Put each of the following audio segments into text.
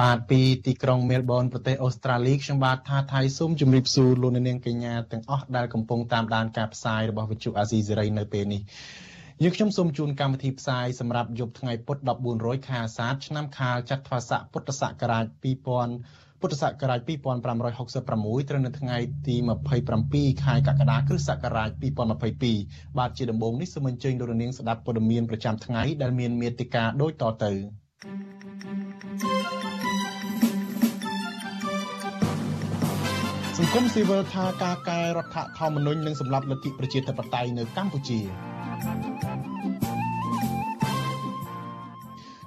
បាទពីទីក្រុងមែលប៊នប្រទេសអូស្ត្រាលីខ្ញុំបាទថាថៃសូមជម្រាបសួរលោកអ្នកនាងកញ្ញាទាំងអស់ដែលកំពុងតាមដានការផ្សាយរបស់វិទ្យុអាស៊ីសេរីនៅពេលនេះយើងខ្ញុំសូមជូនកម្មវិធីផ្សាយសម្រាប់យប់ថ្ងៃពុធ14រោចខែអាសាឍឆ្នាំខាលចត្វាស័កពុទ្ធសករាជ2000ពុទ្ធសករាជ2566ត្រូវនៅថ្ងៃទី27ខែកក្កដាគ្រិស្តសករាជ2022បាទជាដំបូងនេះសូមអញ្ជើញលោកនាងស្ដាប់ព័ត៌មានប្រចាំថ្ងៃដែលមានមេត្តាដូចតទៅ thank you ង្គមស៊ីវិលថាការកែរដ្ឋធម្មនុញ្ញនឹងសម្លាប់លទ្ធិប្រជាធិបតេយ្យនៅកម្ពុជា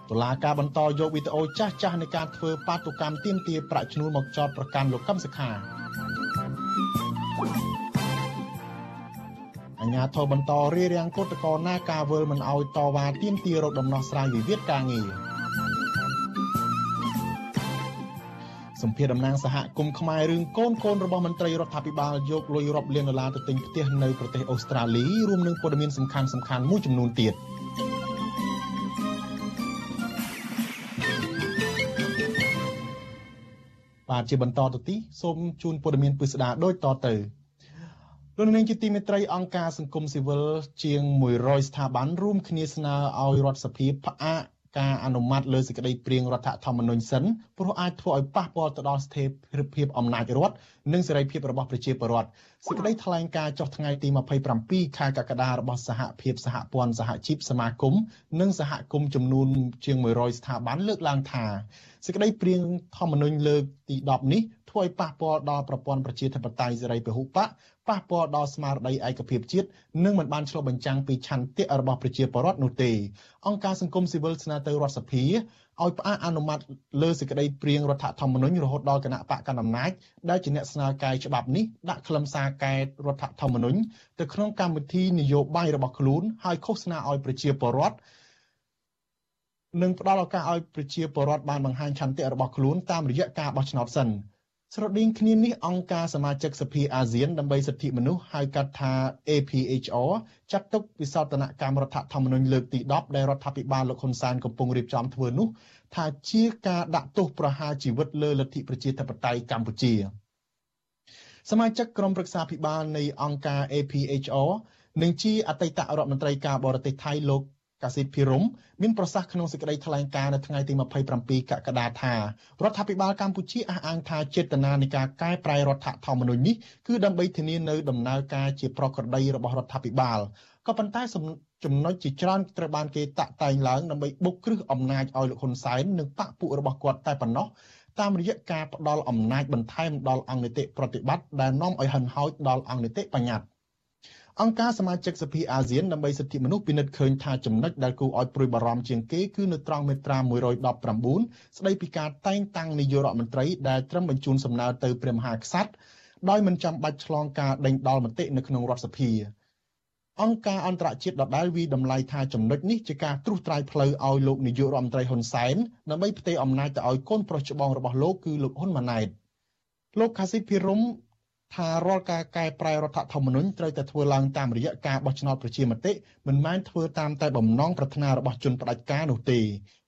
តុលាការបន្តយកវីដេអូចាស់ចាស់នៃការធ្វើបាតុកម្មទាមទារប្រាក់ឈ្នួលមកចោទប្រកាន់លោកកឹមសុខាអញ្ញាធិបបន្តរៀបរៀងកតកោណាការវើលមិនអោយតវ៉ាទាមទាររកដំណោះស្រាយវិវាទការងារ សម្ភារតំណាងសហគមន៍ខ្មែររឿងកូនកូនរបស់មន្ត្រីរដ្ឋាភិបាលយកលុយរាប់លានដុល្លារទៅទិញផ្ទះនៅប្រទេសអូស្ត្រាលីរួមនឹងព័ត៌មានសំខាន់សំខាន់មួយចំនួនទៀតបាទជាបន្តទៅទីសូមជូនព័ត៌មានពិស្ដាដូចតទៅលោកនាងជាទីមេត្រីអង្គការសង្គមស៊ីវិលជាង100ស្ថាប័នរួមគ្នាស្នើឲ្យរដ្ឋសភាផ្អាក ការអនុម័តលើសេចក្តីព្រៀងរដ្ឋធម្មនុញ្ញសិនព្រោះអាចធ្វើឲ្យប៉ះពាល់ទៅដល់ស្ថិរភាពអំណាចរដ្ឋនិងសេរីភាពរបស់ប្រជាពលរដ្ឋសេចក្តីថ្លែងការណ៍ចុះថ្ងៃទី27ខែកក្កដារបស់សហភាពសហព័ន្ធសហជីពសមាគមនិងសហគមន៍ចំនួនជាង100ស្ថាប័នលើកឡើងថាសេចក្តីព្រៀងធម្មនុញ្ញលើកទី10នេះធ្វើឲ្យប៉ះពាល់ដល់ប្រព័ន្ធប្រជាធិបតេយ្យសេរីពហុបក ប៉ះពាល់ដល់ស្មារតីឯកភាពជាតិនិងមិនបានឆ្លុះបញ្ចាំងពីឆន្ទៈរបស់ប្រជាពលរដ្ឋនោះទេអង្គការសង្គមស៊ីវិលស្នើទៅរដ្ឋសភាឲ្យផ្អាកអនុម័តលើសេចក្តីព្រៀងរដ្ឋធម្មនុញ្ញរហូតដល់គណៈបកកណ្ដាលអំណាចដែលជាអ្នកស្នើកែច្បាប់នេះដាក់ខ្លឹមសារកែរដ្ឋធម្មនុញ្ញទៅក្នុងកម្មវិធីនយោបាយរបស់ខ្លួនហើយឃោសនាឲ្យប្រជាពលរដ្ឋនិងផ្ដល់ឱកាសឲ្យប្រជាពលរដ្ឋបានបង្ហាញឆន្ទៈរបស់ខ្លួនតាមរយៈការបោះឆ្នោតសិន ស្រដៀងគ្នានេះអង្គការសមាជិកសភាអាស៊ានដើម្បីសិទ្ធិមនុស្សហៅកាត់ថា APHR ចាត់ទុកវិសោធនកម្មរដ្ឋធម្មនុញ្ញលើកទី10ដែលរដ្ឋាភិបាលលោកហ៊ុនសែនកំពុងរៀបចំធ្វើនោះថាជាការដាក់ទោសប្រហារជីវិតលើលទ្ធិប្រជាធិបតេយ្យកម្ពុជាសមាជិកក្រុមប្រឹក្សាភិបាលនៃអង្គការ APHR និងជាអតីតរដ្ឋមន្ត្រីការបរទេសថៃលោក កាស៊ីតភិរមមានប្រសាសន៍ក្នុងសេចក្តីថ្លែងការណ៍នៅថ្ងៃទី27កក្កដាថារដ្ឋាភិបាលកម្ពុជាអះអាងថាចេតនានៃការកែប្រែរដ្ឋធម្មនុញ្ញនេះគឺដើម្បីធានានៅដំណើរការជាប្រក្រតីរបស់រដ្ឋាភិបាលក៏ប៉ុន្តែចំណុចជាច្រើនត្រូវបានគេតាក់តែងឡើងដើម្បីបុកគ្រឹះអំណាចឲ្យលោកហ៊ុនសែននិងបកពួករបស់គាត់តែប៉ុណ្ណោះតាមរយៈការផ្ដល់អំណាចបន្ថែមដល់អង្គនីតិប្រតិបត្តិដែលនាំឲ្យហិនហោចដល់អង្គនីតិបញ្ញត្តិ អង្គការសមាជិកសភាអាស៊ានដើម្បីសិទ្ធិមនុស្សពិនិត្យឃើញថាចំណុចដែលគួរឲ្យព្រួយបារម្ភជាងគេគឺនៅត្រង់មាត្រា119ស្ដីពីការតែងតាំងនាយករដ្ឋមន្ត្រីដែលត្រឹមបញ្ជូនសំណើទៅព្រះមហាក្សត្រដោយមិនចាំបាច់ឆ្លងការដេញដោលមតិនៅក្នុងរដ្ឋសភាអង្គការអន្តរជាតិដដែលវិតម្លៃថាចំណុចនេះជាការត្រួសត្រាយផ្លូវឲ្យលោកនាយករដ្ឋមន្ត្រីហ៊ុនសែនដើម្បីផ្ទេរអំណាចទៅឲ្យកូនប្រុសច្បងរបស់លោកគឺលោកហ៊ុនម៉ាណែតលោកខាស៊ីភិរម ថារាល់ការកែប្រែរដ្ឋធម្មនុញ្ញត្រូវតែធ្វើឡើងតាមរយៈការបោះឆ្នោតប្រជាមតិមិនមែនធ្វើតាមតែបំណងប្រាថ្នារបស់ជនផ្ដាច់ការនោះទេ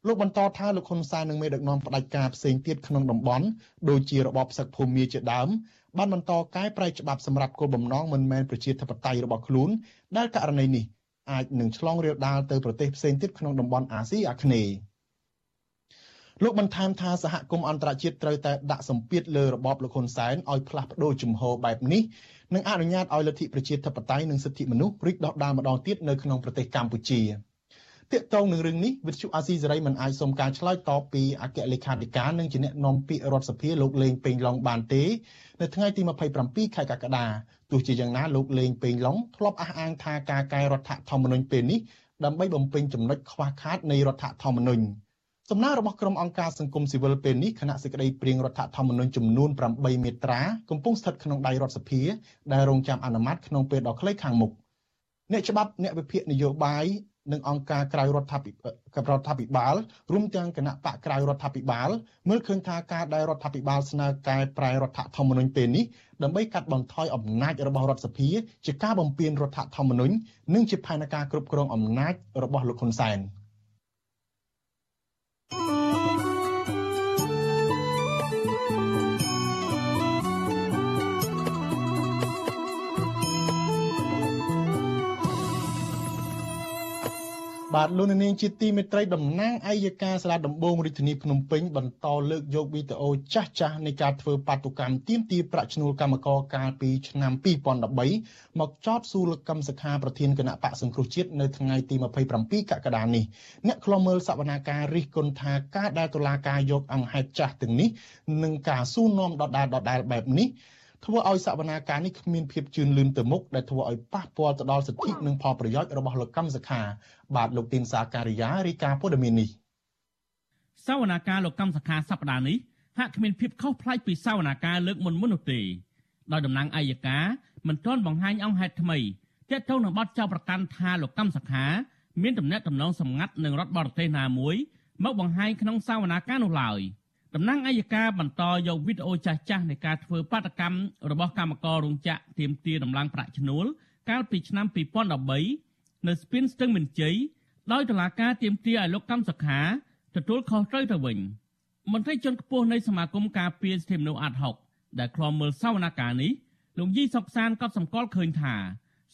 លោកបន្តថាលោកហ៊ុនសែននិងមេដឹកនាំផ្ដាច់ការផ្សេងទៀតក្នុងតំបន់ដូចជារបបសឹកភូមិជាដើមបានបន្តកែប្រែច្បាប់សម្រាប់គោលបំណងមិនមែនប្រជាធិបតេយ្យរបស់ខ្លួនដែលករណីនេះអាចនឹងឆ្លងរាលដាលទៅប្រទេសផ្សេងទៀតក្នុងតំបន់អាស៊ីអាគ្នេយ៍ លោកបន្ថែមថាសហគមន៍អន្តរជាតិត្រូវតែដាក់សម្ពាធលើរបបលោកហ៊ុនសែនឲ្យផ្លាស់ប្តូរជំហរបែបនេះនិងអនុញ្ញាតឲ្យលទ្ធិប្រជាធិបតេយ្យនិងសិទ្ធិមនុស្សរីកដុះដាលម្ដងទៀតនៅក្នុងប្រទេសកម្ពុជាទាក់ទងនឹងរឿងនេះវិទ្យុអាស៊ីសេរីមិនអាចសុំការឆ្លើយតបពីអគ្គលេខាធិការនិងជាអ្នកនាំពាក្យរដ្ឋសភាលោកលេងពេញឡុងបានទេនៅថ្ងៃទី27ខែកក្កដាទោះជាយ៉ាងណាលោកលេងពេញឡុងធ្លាប់អះអាងថាការកែរដ្ឋធម្មនុញ្ញពេលនេះដើម្បីបំពេញចំណុចខ្វះខាតនៃរដ្ឋធម្មនុញ្ញ សំណើរបស់ក្រុមអង្គការសង្គមស៊ីវិលពេលនេះគណៈសេចក្តីព្រៀងរដ្ឋធម្មនុញ្ញចំនួន8មាត្រាកំពុងស្ថិតក្នុងដៃរដ្ឋសភាដែលរងចាំអនុម័តក្នុងពេលដ៏ខ្លីខាងមុខអ្នកច្បាប់អ្នកវិភាគនយោបាយនិងអង្គការក្រៅរដ្ឋាភិរដ្ឋាភិបាលរួមទាំងគណៈបកក្រៅរដ្ឋាភិបាលមើលឃើញថាការដែលរដ្ឋាភិបាលស្នើកែប្រែរដ្ឋធម្មនុញ្ញពេលនេះដើម្បីកាត់បន្ថយអំណាចរបស់រដ្ឋសភាជាការបំពានរដ្ឋធម្មនុញ្ញនិងជាផែនការគ្រប់គ្រងអំណាចរបស់លោកហ៊ុនសែន។ បាទលោកនាងជាទីមេត្រីតំណាងអัยការសាលាដំបងរាជធានីភ្នំពេញបន្តលើកយកវីដេអូចាស់ចាស់នៃការធ្វើបាតុកម្មទាមទារប្រាក់ឈ្នួលកម្មករកាលពីឆ្នាំ2013មកចោទសួរលោកកឹមសុខាប្រធានគណៈបកសង្គ្រោះជាតិនៅថ្ងៃទី27កក្កដានេះអ្នកខ្លំមើលសវនាការរិះគន់ថាការដែលតុលាការយកអង្គហេតុចាស់ទាំងនេះនិងការសួរនាំដដែលដដែលបែបនេះ ធ្វើឲ្យសវនាការនេះគ្មានភាពជឿនលឿនទៅមុខដែលធ្វើឲ្យប៉ះពាល់ទៅដល់សិទ្ធិនិងផលប្រយោជន៍របស់លោកកម្មសខាបាទលោកទីនសាការីយ៉ារីកាព័ត៌មាននេះសវនាការលោកកម្មសខាសប្តាហ៍នេះហាក់គ្មានភាពខុសប្លែកពីសវនាការលើកមុនមុននោះទេដោយតំណាងអัยការមិនទាន់បង្ហាញអង្គហេតុថ្មីទាក់ទងនឹងបទចោទប្រកាន់ថាលោកកម្មសខាមានទំនាក់ទំនងសម្ងាត់នឹងរដ្ឋបរទេសណាមួយមកបង្ហាញក្នុងសវនាការនោះឡើយ។ តំណាងអัยការបន្តយកវីដេអូចាស់ចាស់នៃការធ្វើបាតកម្មរបស់កម្មកររោងចក្រទៀមទាដំឡើងប្រាក់ឈ្នួលកាលពីឆ្នាំ2013នៅស្ពានស្ទឹងមានជ័យដោយតុលាការទៀមទាឲ្យលោកកម្មសខាទទួលខុសត្រូវទៅវិញមន្ត្រីជាន់ខ្ពស់នៃសមាគមការពារសិទ្ធិមនុស្សអាត់ហុកដែលឃ្លាំមើលសវនកម្មនេះលោកយីសុកសានក៏សម្គាល់ឃើញថា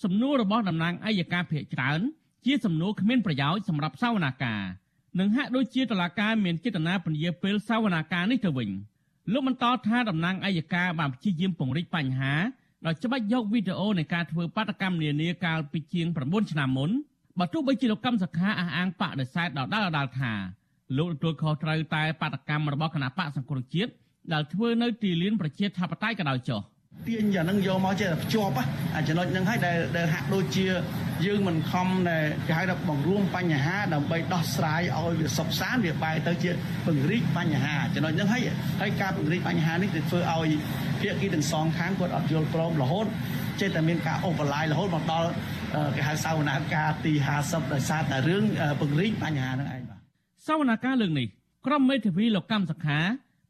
សំណួររបស់តំណាងអัยការភាគច្រើនជាសំណួរគ្មានប្រយោជន៍សម្រាប់សវនកម្ម និងហាក់ដូចជាតឡាការមានចេតនាពន្យាពេលសវនាការនេះទៅវិញលោកបន្តថាតំណាងអัยការបានព្យាយាមពង្រីកបញ្ហាដោយច្បាច់យកវីដេអូនៃការធ្វើបាតកម្មនានាកាលពីជាង9ឆ្នាំមុនបើទោះបីជាលោកកម្មសខាអះអាងបដិសេធដដែលដដែលថាលោកទទួលខុសត្រូវតែបាតកម្មរបស់គណៈបកសង្គ្រោះជាតិដែលធ្វើនៅទីលានប្រជាធិបតេយ្យក៏ដោយចុះ។ ទាញយ៉ាងហ្នឹងយកមកចេះតែភ្ជាប់អាចំណុចហ្នឹងហើយដែលដែលហាក់ដូចជាយើងមិនខំដែលគេហៅថាបង្រួមបញ្ហាដើម្បីដោះស្រាយឲ្យវាសុខសាន្តវាបែរទៅជាពង្រីកបញ្ហាចំណុចហ្នឹងហើយហើយការពង្រីកបញ្ហានេះគឺធ្វើឲ្យភាគីទាំងសងខាងគាត់អត់យល់ព្រមរហូតចេះតែមានការអូបឡាយរហូតមកដល់គេហៅសវនាការទី50ដោយសារតែរឿងពង្រីកបញ្ហាហ្នឹងឯងបាទសវនាការលើកនេះក្រុមមេធាវីលោកកម្មសខា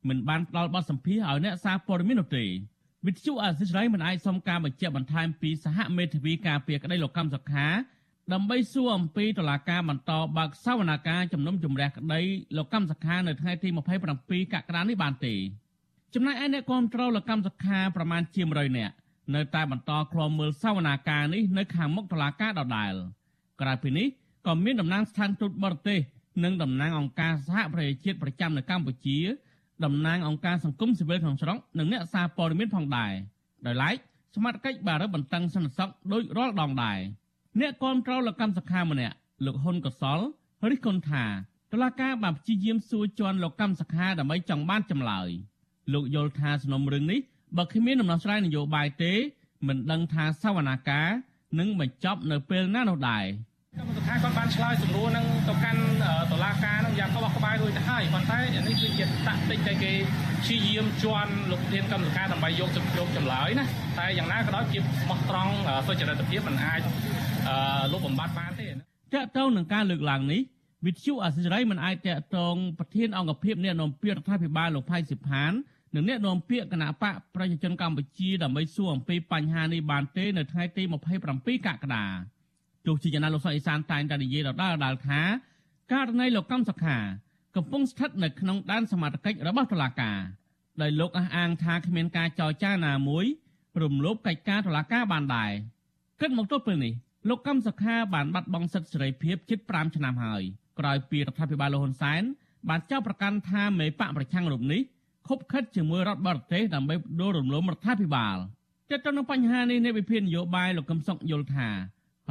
មិនបានផ្ដល់បទសម្ភាសឲ្យអ្នកសារព័ត៌មាននោះទេ វិទ្យុអាស៊ីសេរីមិនអាចសុំការបញ្ជាក់បន្ថែមពីសហមេធាវីការពារក្តីលោកកម្មសុខាដើម្បីសួរអំពីតឡាការបន្តបើកសវនាការជំនុំជម្រះក្តីលោកកម្មសុខានៅថ្ងៃទី27កក្កដានេះបានទេចំណែកឯអ្នកគាំទ្រលោកកម្មសុខាប្រមាណជា100នាក់នៅតែបន្តឃ្លាំមើលសវនាការនេះនៅខាងមុខតឡាការដដែលក្រៅពីនេះក៏មានតំណាងស្ថានទូតបរទេសនិងតំណាងអង្គការសហប្រជាជាតិប្រចាំនៅកម្ពុជា តំណាងអង្គការសង្គមស៊ីវិលក្នុងស្រុកនិងអ្នកសារព័ត៌មានផងដែរដោយឡែកសមាជិកបារឹបបន្តឹងសន្តិសុខដោយរាល់ដងដែរអ្នកគាំទ្រលោកកម្មសខាម្នាក់លោកហ៊ុនកសលរិះគន់ថាតុលាការបានព្យាយាមសួរជន់លោកកម្មសខាដើម្បីចង់បានចម្លើយលោកយល់ថាសំណុំរឿងនេះបើគ្មានដំណោះស្រាយនយោបាយទេ មិនដឹងថាសវនាការនឹងបញ្ចប់នៅពេលណានោះដែរកម្មសខាគាត់បានឆ្លើយសំណួរនឹងទៅកាន់តុលាការ រួចទៅហើយប៉ុន្តែនេះគឺជាតាក់ទិចដែលគេព្យាយាមជន់លោកប្រធានកម្មសខាដើម្បីយកយកចម្លើយណាតែយ៉ាងណាក៏ដោយជាបោះត្រង់សុចរិតភាពមិនអាចលុបបំបាត់បានទេតើតើនឹងការលើកឡើងនេះវិទ្យុអសិរ័យមិនអាចតកតងប្រធានអង្គភិបអ្នកនាំពាក្យរដ្ឋាភិបាលលោកផៃសិផាននិងអ្នកនាំពាក្យគណៈបកប្រជាជនកម្ពុជាដើម្បីសួរអំពីបញ្ហានេះបានទេនៅថ្ងៃទី27កក្កដាទោះជាយ៉ាងណាលោកសុកអេសានតែងតែនិយាយដដែលដដែលថាករណីលោកកំសខា កំពុងស្ថិតនៅក្នុងដែនសមត្ថកិច្ចរបស់តុលាការដោយលោកអះអាងថាគ្មានការចរចាណាមួយរំលោភកិច្ចការតុលាការបានដែរគិតមកទល់ពេលនេះលោកកំសខាបានបាត់បង់សិទ្ធិសេរីភាពជិត5ឆ្នាំហើយក្រោយពីរដ្ឋាភិបាលលហ៊ុនសែនបានចោទប្រកាន់ថាមេបកប្រឆាំងរូបនេះខុបខិតជាមួយរដ្ឋបរទេសដើម្បីដួលរំលំរដ្ឋាភិបាលទាក់ទងនឹងបញ្ហានេះនៃវិភាគនយោបាយលោកកឹមសុខយល់ថារ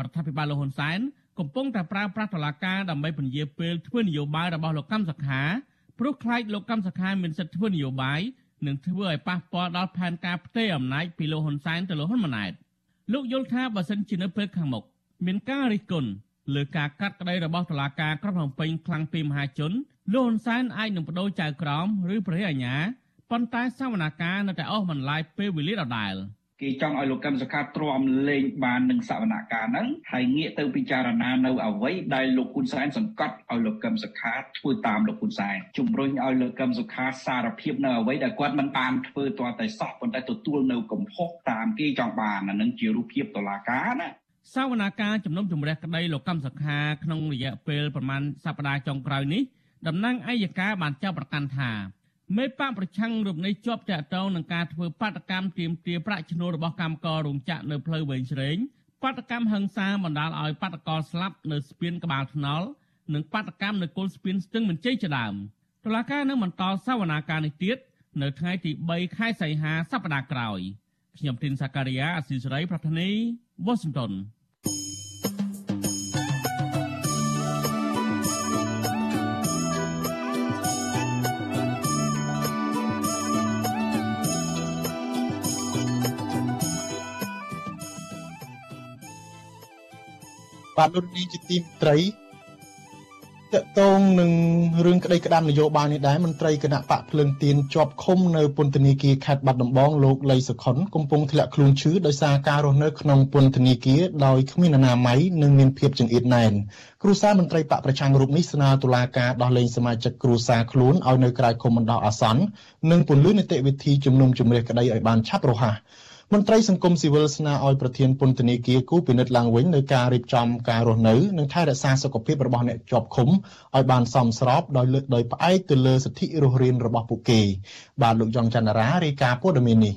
ដ្ឋាភិបាលលហ៊ុនសែន កំពុងតែប្រើប្រាស់តុលាការដើម្បីពន្យាពេលធ្វើនយោបាយរបស់លោកកម្មសខាព្រោះខ្លាចលោកកម្មសខាមានសិទ្ធិធ្វើនយោបាយនឹងធ្វើឲ្យប៉ះពាល់ដល់ផែនការផ្ទេរអំណាចពីលោកហ៊ុនសែនទៅលោកហ៊ុនម៉ាណែតលោកយល់ថាបើសិនជានៅពេលខាងមុខមានការរិះគន់លើការកាត់ក្តីរបស់តុលាការក្រុងភ្នំពេញខ្លាំងពីមហាជនលោកហ៊ុនសែនអាចនឹងបដូរចៅក្រមឬព្រះអាជ្ញាប៉ុន្តែសវនកម្មនៅតែអស់មិនឡាយពេលវេលាដដែល។ គេចង់ឲ្យលោកកឹមសុខាទ្រាំលេងបាននឹងសវនកម្មហ្នឹងហើយងាកទៅពិចារណានៅអ្វីដែលលោកហ៊ុនសែនសង្កត់ឲ្យលោកកឹមសុខាធ្វើតាមលោកហ៊ុនសែនជំរុញឲ្យលោកកឹមសុខាសារភាពនៅអ្វីដែលគាត់មិនបានធ្វើទាល់តែសោះប៉ុន្តែទទួលនៅកំហុសតាមគេចង់បានអានឹងជារូបភាពតឡាការណាសវនាការជំនុំជម្រះក្តីលោកកម្មសខាក្នុងរយៈពេលប្រមាណសប្តាហ៍ចុងក្រោយនេះតំណាងអัยការបានចោទប្រកាន់ថា មេបកប្រឆាំងរូបនេះជាប់តាក់ទងនឹងការធ្វើបាតកម្មទាមទារប្រាក់ឈ្នួលរបស់កម្មកររោងចក្រនៅផ្លូវវែងស្រេងបាតកម្មហិង្សាបណ្ដាលឲ្យបាតកោស្លាប់នៅស្ពានក្បាលថ្នល់និងបាតកម្មនៅគល់ស្ពានស្ទឹងមន្ជ័យជាដើមតុលាការនឹងបន្តសវនាការនេះទៀតនៅថ្ងៃទី3ខែសីហាសប្តាហ៍ក្រោយខ្ញុំទីនសាការីយ៉ាអស៊ីសេរីប្រធានីវ៉ាស៊ីនតោន បាទលោកនាងជាទីត្រីតកតងនឹងរឿងក្តីក្តាំនយោបាយនេះដែរមន្ត្រីគណៈបកភ្លើងទៀនជាប់ឃុំនៅពន្ធនាគារខេត្តបាត់ដំបងលោកលីសុខុនកំពុងធ្លាក់ខ្លួនឈឺដោយសារការរស់នៅក្នុងពន្ធនាគារដោយគ្មានអនាម័យនិងមានភាពចង្អៀតណែនគ្រូសាមន្ត្រីបកប្រឆាំងរូបនេះស្នើតុលាការដោះលែងសមាជិកគ្រួសារខ្លួនឲ្យនៅក្រៅឃុំបណ្ដោះអាសន្ននិងពន្យល់នីតិវិធីជំនុំជម្រះក្តីឲ្យបានឆាប់រហ័ស មន្ត្រីសង្គមស៊ីវិលស្នើឲ្យប្រធានពន្ធនាគារគូពិនិត្យឡើងវិញនៅការរៀបចំការរស់នៅនិងថែរក្សាសុខភាពរបស់អ្នកជាប់ឃុំឲ្យបានសមស្របដោយលើកដោយផ្អែកទៅលើសិទ្ធិរស់រានរបស់ពួកគេបាទលោកយ៉ងច័ន្ទរារាយការណ៍ព័ត៌មាននេះ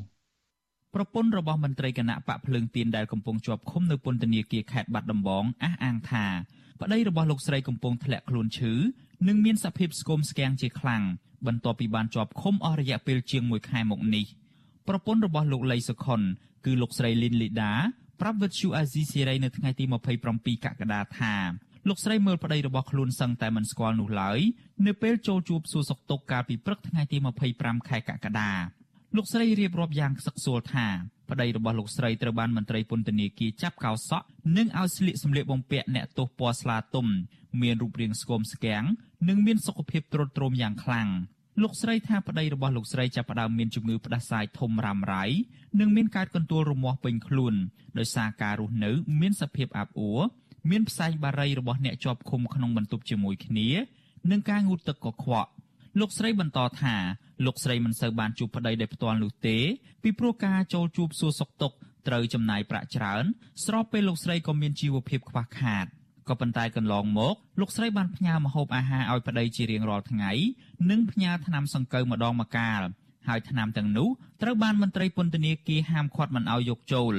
ប្រពន្ធរបស់មន្ត្រីគណៈបកភ្លើងទៀនដែលកំពុងជាប់ឃុំនៅពន្ធនាគារខេត្តបាត់ដំបងអះអាងថាប្តីរបស់លោកស្រីកំពុងធ្លាក់ខ្លួនឈឺនិងមានសភាពស្គមស្គាំងជាខ្លាំងបន្ទាប់ពីបានជាប់ឃុំអស់រយៈពេលជាង1ខែមកនេះ។ ប្រពន្ធរបស់លោកលីសុខុនគឺលោកស្រីលីនលីដាប្រាប់វិទ្យុអាស៊ីសេរីនៅថ្ងៃទី27កក្កដាថាលោកស្រីមើលប្តីរបស់ខ្លួនសឹងតែមិនស្គាល់នោះឡើយនៅពេលចូលជួបសួរសុខទុក្ខកាលពីព្រឹកថ្ងៃទី25ខែកក្កដាលោកស្រីរៀបរាប់យ៉ាងខ្សឹកខ្សួលថាប្តីរបស់លោកស្រីត្រូវបានមន្ត្រីពន្ធនាគារចាប់កោសក់និងឲ្យស្លៀកសម្លៀកបំពាក់អ្នកទោសពណ៌ស្លាទុំមានរូបរាងស្គមស្គាំងនិងមានសុខភាពទ្រុឌទ្រោមយ៉ាងខ្លាំង។ លោកស្រីថាប្តីរបស់លោកស្រីចាប់ផ្ដើមមានជំងឺផ្ដាសាយធំរ៉ាំរ៉ៃនិងមានការកន្ទួលរមាស់ពេញខ្លួនដោយសារការរស់នៅ មានសភាពអាប់អួរមានផ្សែងបារីរបស់អ្នកជាប់ឃុំក្នុងបន្ទប់ជាមួយគ្នានិងការងូតទឹកកខ្វក់លោកស្រីបន្តថាលោកស្រីមិនសូវបានជួបប្តីដោយផ្ទាល់នោះទេពីព្រោះការចូលជួបសួរសុខទុក្ខត្រូវចំណាយប្រាក់ច្រើន ស្របពេលលោកស្រីក៏មានជីវភាពខ្វះខាត ក៏ប៉ុន្តែកន្លងមកលោកស្រីបានផ្ញើម្ហូបអាហារឲ្យប្តីជារៀងរាល់ថ្ងៃនិងផ្ញើថ្នាំសង្កូវម្ដងម្កាលហើយថ្នាំទាំងនោះត្រូវបានមន្ត្រីពន្ធនាគារហាមឃាត់មិនឲ្យយកចូល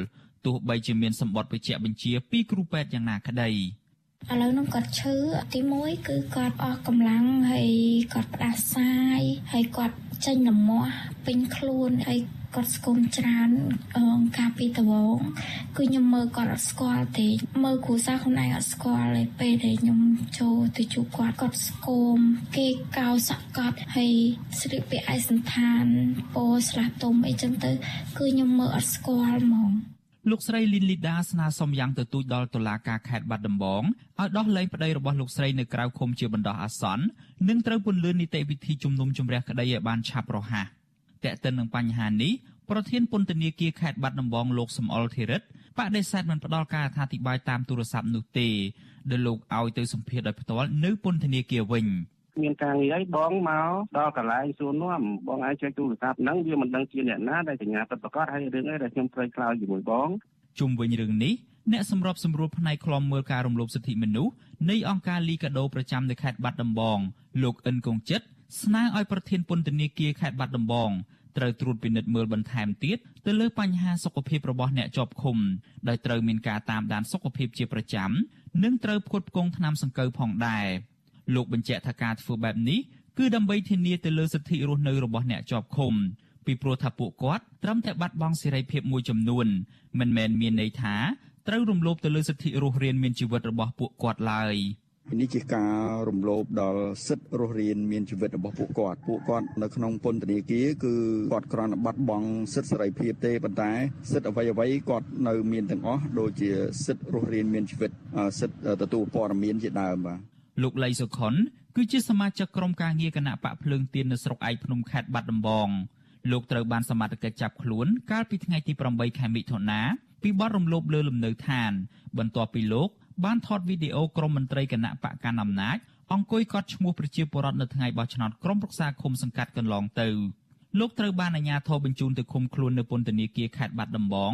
ទោះបីជាមានសម្បត្តិបញ្ជាក់បញ្ជាពីគ្រូពេទ្យយ៉ាងណាក្តីឥឡូវនោះគាត់ឈឺទី1គឺគាត់អស់កម្លាំងហើយគាត់ផ្ដាសាយហើយគាត់ចេញលមាស់ពេញខ្លួនហើយ គាត់ស្គមច្រើនអងការពីដងគឺខ្ញុំមើលគាត់អត់ស្គាល់ទេមើលគ្រូសាខ្លួនឯងអត់ស្គាល់ទេពេលដែលខ្ញុំចូលទៅជួបគាត់គាត់ស្គមគេកោសក់គាត់ហើយស្លៀកពាក់ឯកសន្តានពោស្លាស់ទុំអីចឹងទៅ គឺខ្ញុំមើលអត់ស្គាល់ហ្មងលោកស្រីលីនលីដាស្នើសុំយ៉ាងទៅទូចដល់តុលាការខេត្តបាត់ដំបងឲ្យដោះលែងប្តីរបស់លោកស្រីនៅក្រៅឃុំជាបណ្ដោះអាសន្ននិងត្រូវពន្លឿននីតិវិធីជំនុំជម្រះក្តីឲ្យបានឆាប់រហ័ស តេតិននឹងបញ្ហានេះប្រធានពន្ធនាគារខេត្តបាត់ដំបងលោកសំអល់ធីរិតបដិសេធមិនផ្ដល់ការអធិប្បាយតាមទូរស័ព្ទនោះទេដែលលោកឲ្យទៅសម្ភាសដោយផ្ទាល់នៅពន្ធនាគារវិញមានការងារអីបងមកដល់កន្លែងសួរនាំបងអាចចែកទូរស័ព្ទហ្នឹងវាមិនដឹងជាអ្នកណាដែលសញ្ញាពិតប្រាកដហើយរឿងអីដែលខ្ញុំត្រូវខ្លោចជាមួយបងជុំវិញរឿងនេះអ្នកសម្របសម្រួលផ្នែកខ្លំមើលការរំលោភសិទ្ធិមនុស្សនៃអង្គការលីកាដូប្រចាំនៅខេត្តបាត់ដំបងលោកអិនកុងចិត្ត ស្នើឲ្យប្រធានពន្ធនាគារខេត្តបាត់ដំបងត្រូវត្រួតពិនិត្យមើលបន្ថែមទៀតទៅលើបញ្ហាសុខភាពរបស់អ្នកជាប់ឃុំដោយត្រូវមានការតាមដានសុខភាពជាប្រចាំនិងត្រូវផ្គត់ផ្គង់ថ្នាំសង្កូវផងដែរលោកបញ្ជាក់ថាការធ្វើបែបនេះគឺដើម្បីធានាទៅលើសិទ្ធិរស់នៅរបស់អ្នកជាប់ឃុំពីព្រោះថាពួកគាត់ត្រឹមតែបាត់បង់សេរីភាពមួយចំនួនមិនមែនមានន័យថាត្រូវរំលោភទៅលើសិទ្ធិរស់រានមានជីវិតរបស់ពួកគាត់ឡើយ។ នេះជាការរំលោភដល់សិទ្ធិរស់រានមានជីវិតរបស់ពួកគាត់ពួកគាត់នៅក្នុងពន្ធនាគារគឺគាត់គ្រាន់តែបាត់បង់សិទ្ធិសេរីភាពទេប៉ុន្តែសិទ្ធិអ្វីអ្វីគាត់នៅមានទាំងអស់ដូចជាសិទ្ធិរស់រានមានជីវិតសិទ្ធិទទួលព័ត៌មានជាដើមបាទលោកលីសុខុនគឺជាសមាជិកក្រុមការងារគណៈបកភ្លើងទៀននៅស្រុកឯកភ្នំខេត្តបាត់ដំបងលោកត្រូវបានសមត្ថកិច្ចចាប់ខ្លួនកាលពីថ្ងៃទី8ខែមិថុនាពីបទរំលោភលើលំនៅឋាន បន្ទាប់ពីលោក បានថតវីដេអូក្រុមមន្ត្រីគណៈបកកណ្ដាលអំណាចអង្គុយកត់ឈ្មោះប្រជាពលរដ្ឋនៅថ្ងៃបោះឆ្នោតក្រុមប្រឹក្សាឃុំសង្កាត់កន្លងទៅលោកត្រូវបានអាជ្ញាធរបញ្ជូនទៅឃុំខ្លួននៅពន្ធនាគារខេត្តបាត់ដំបង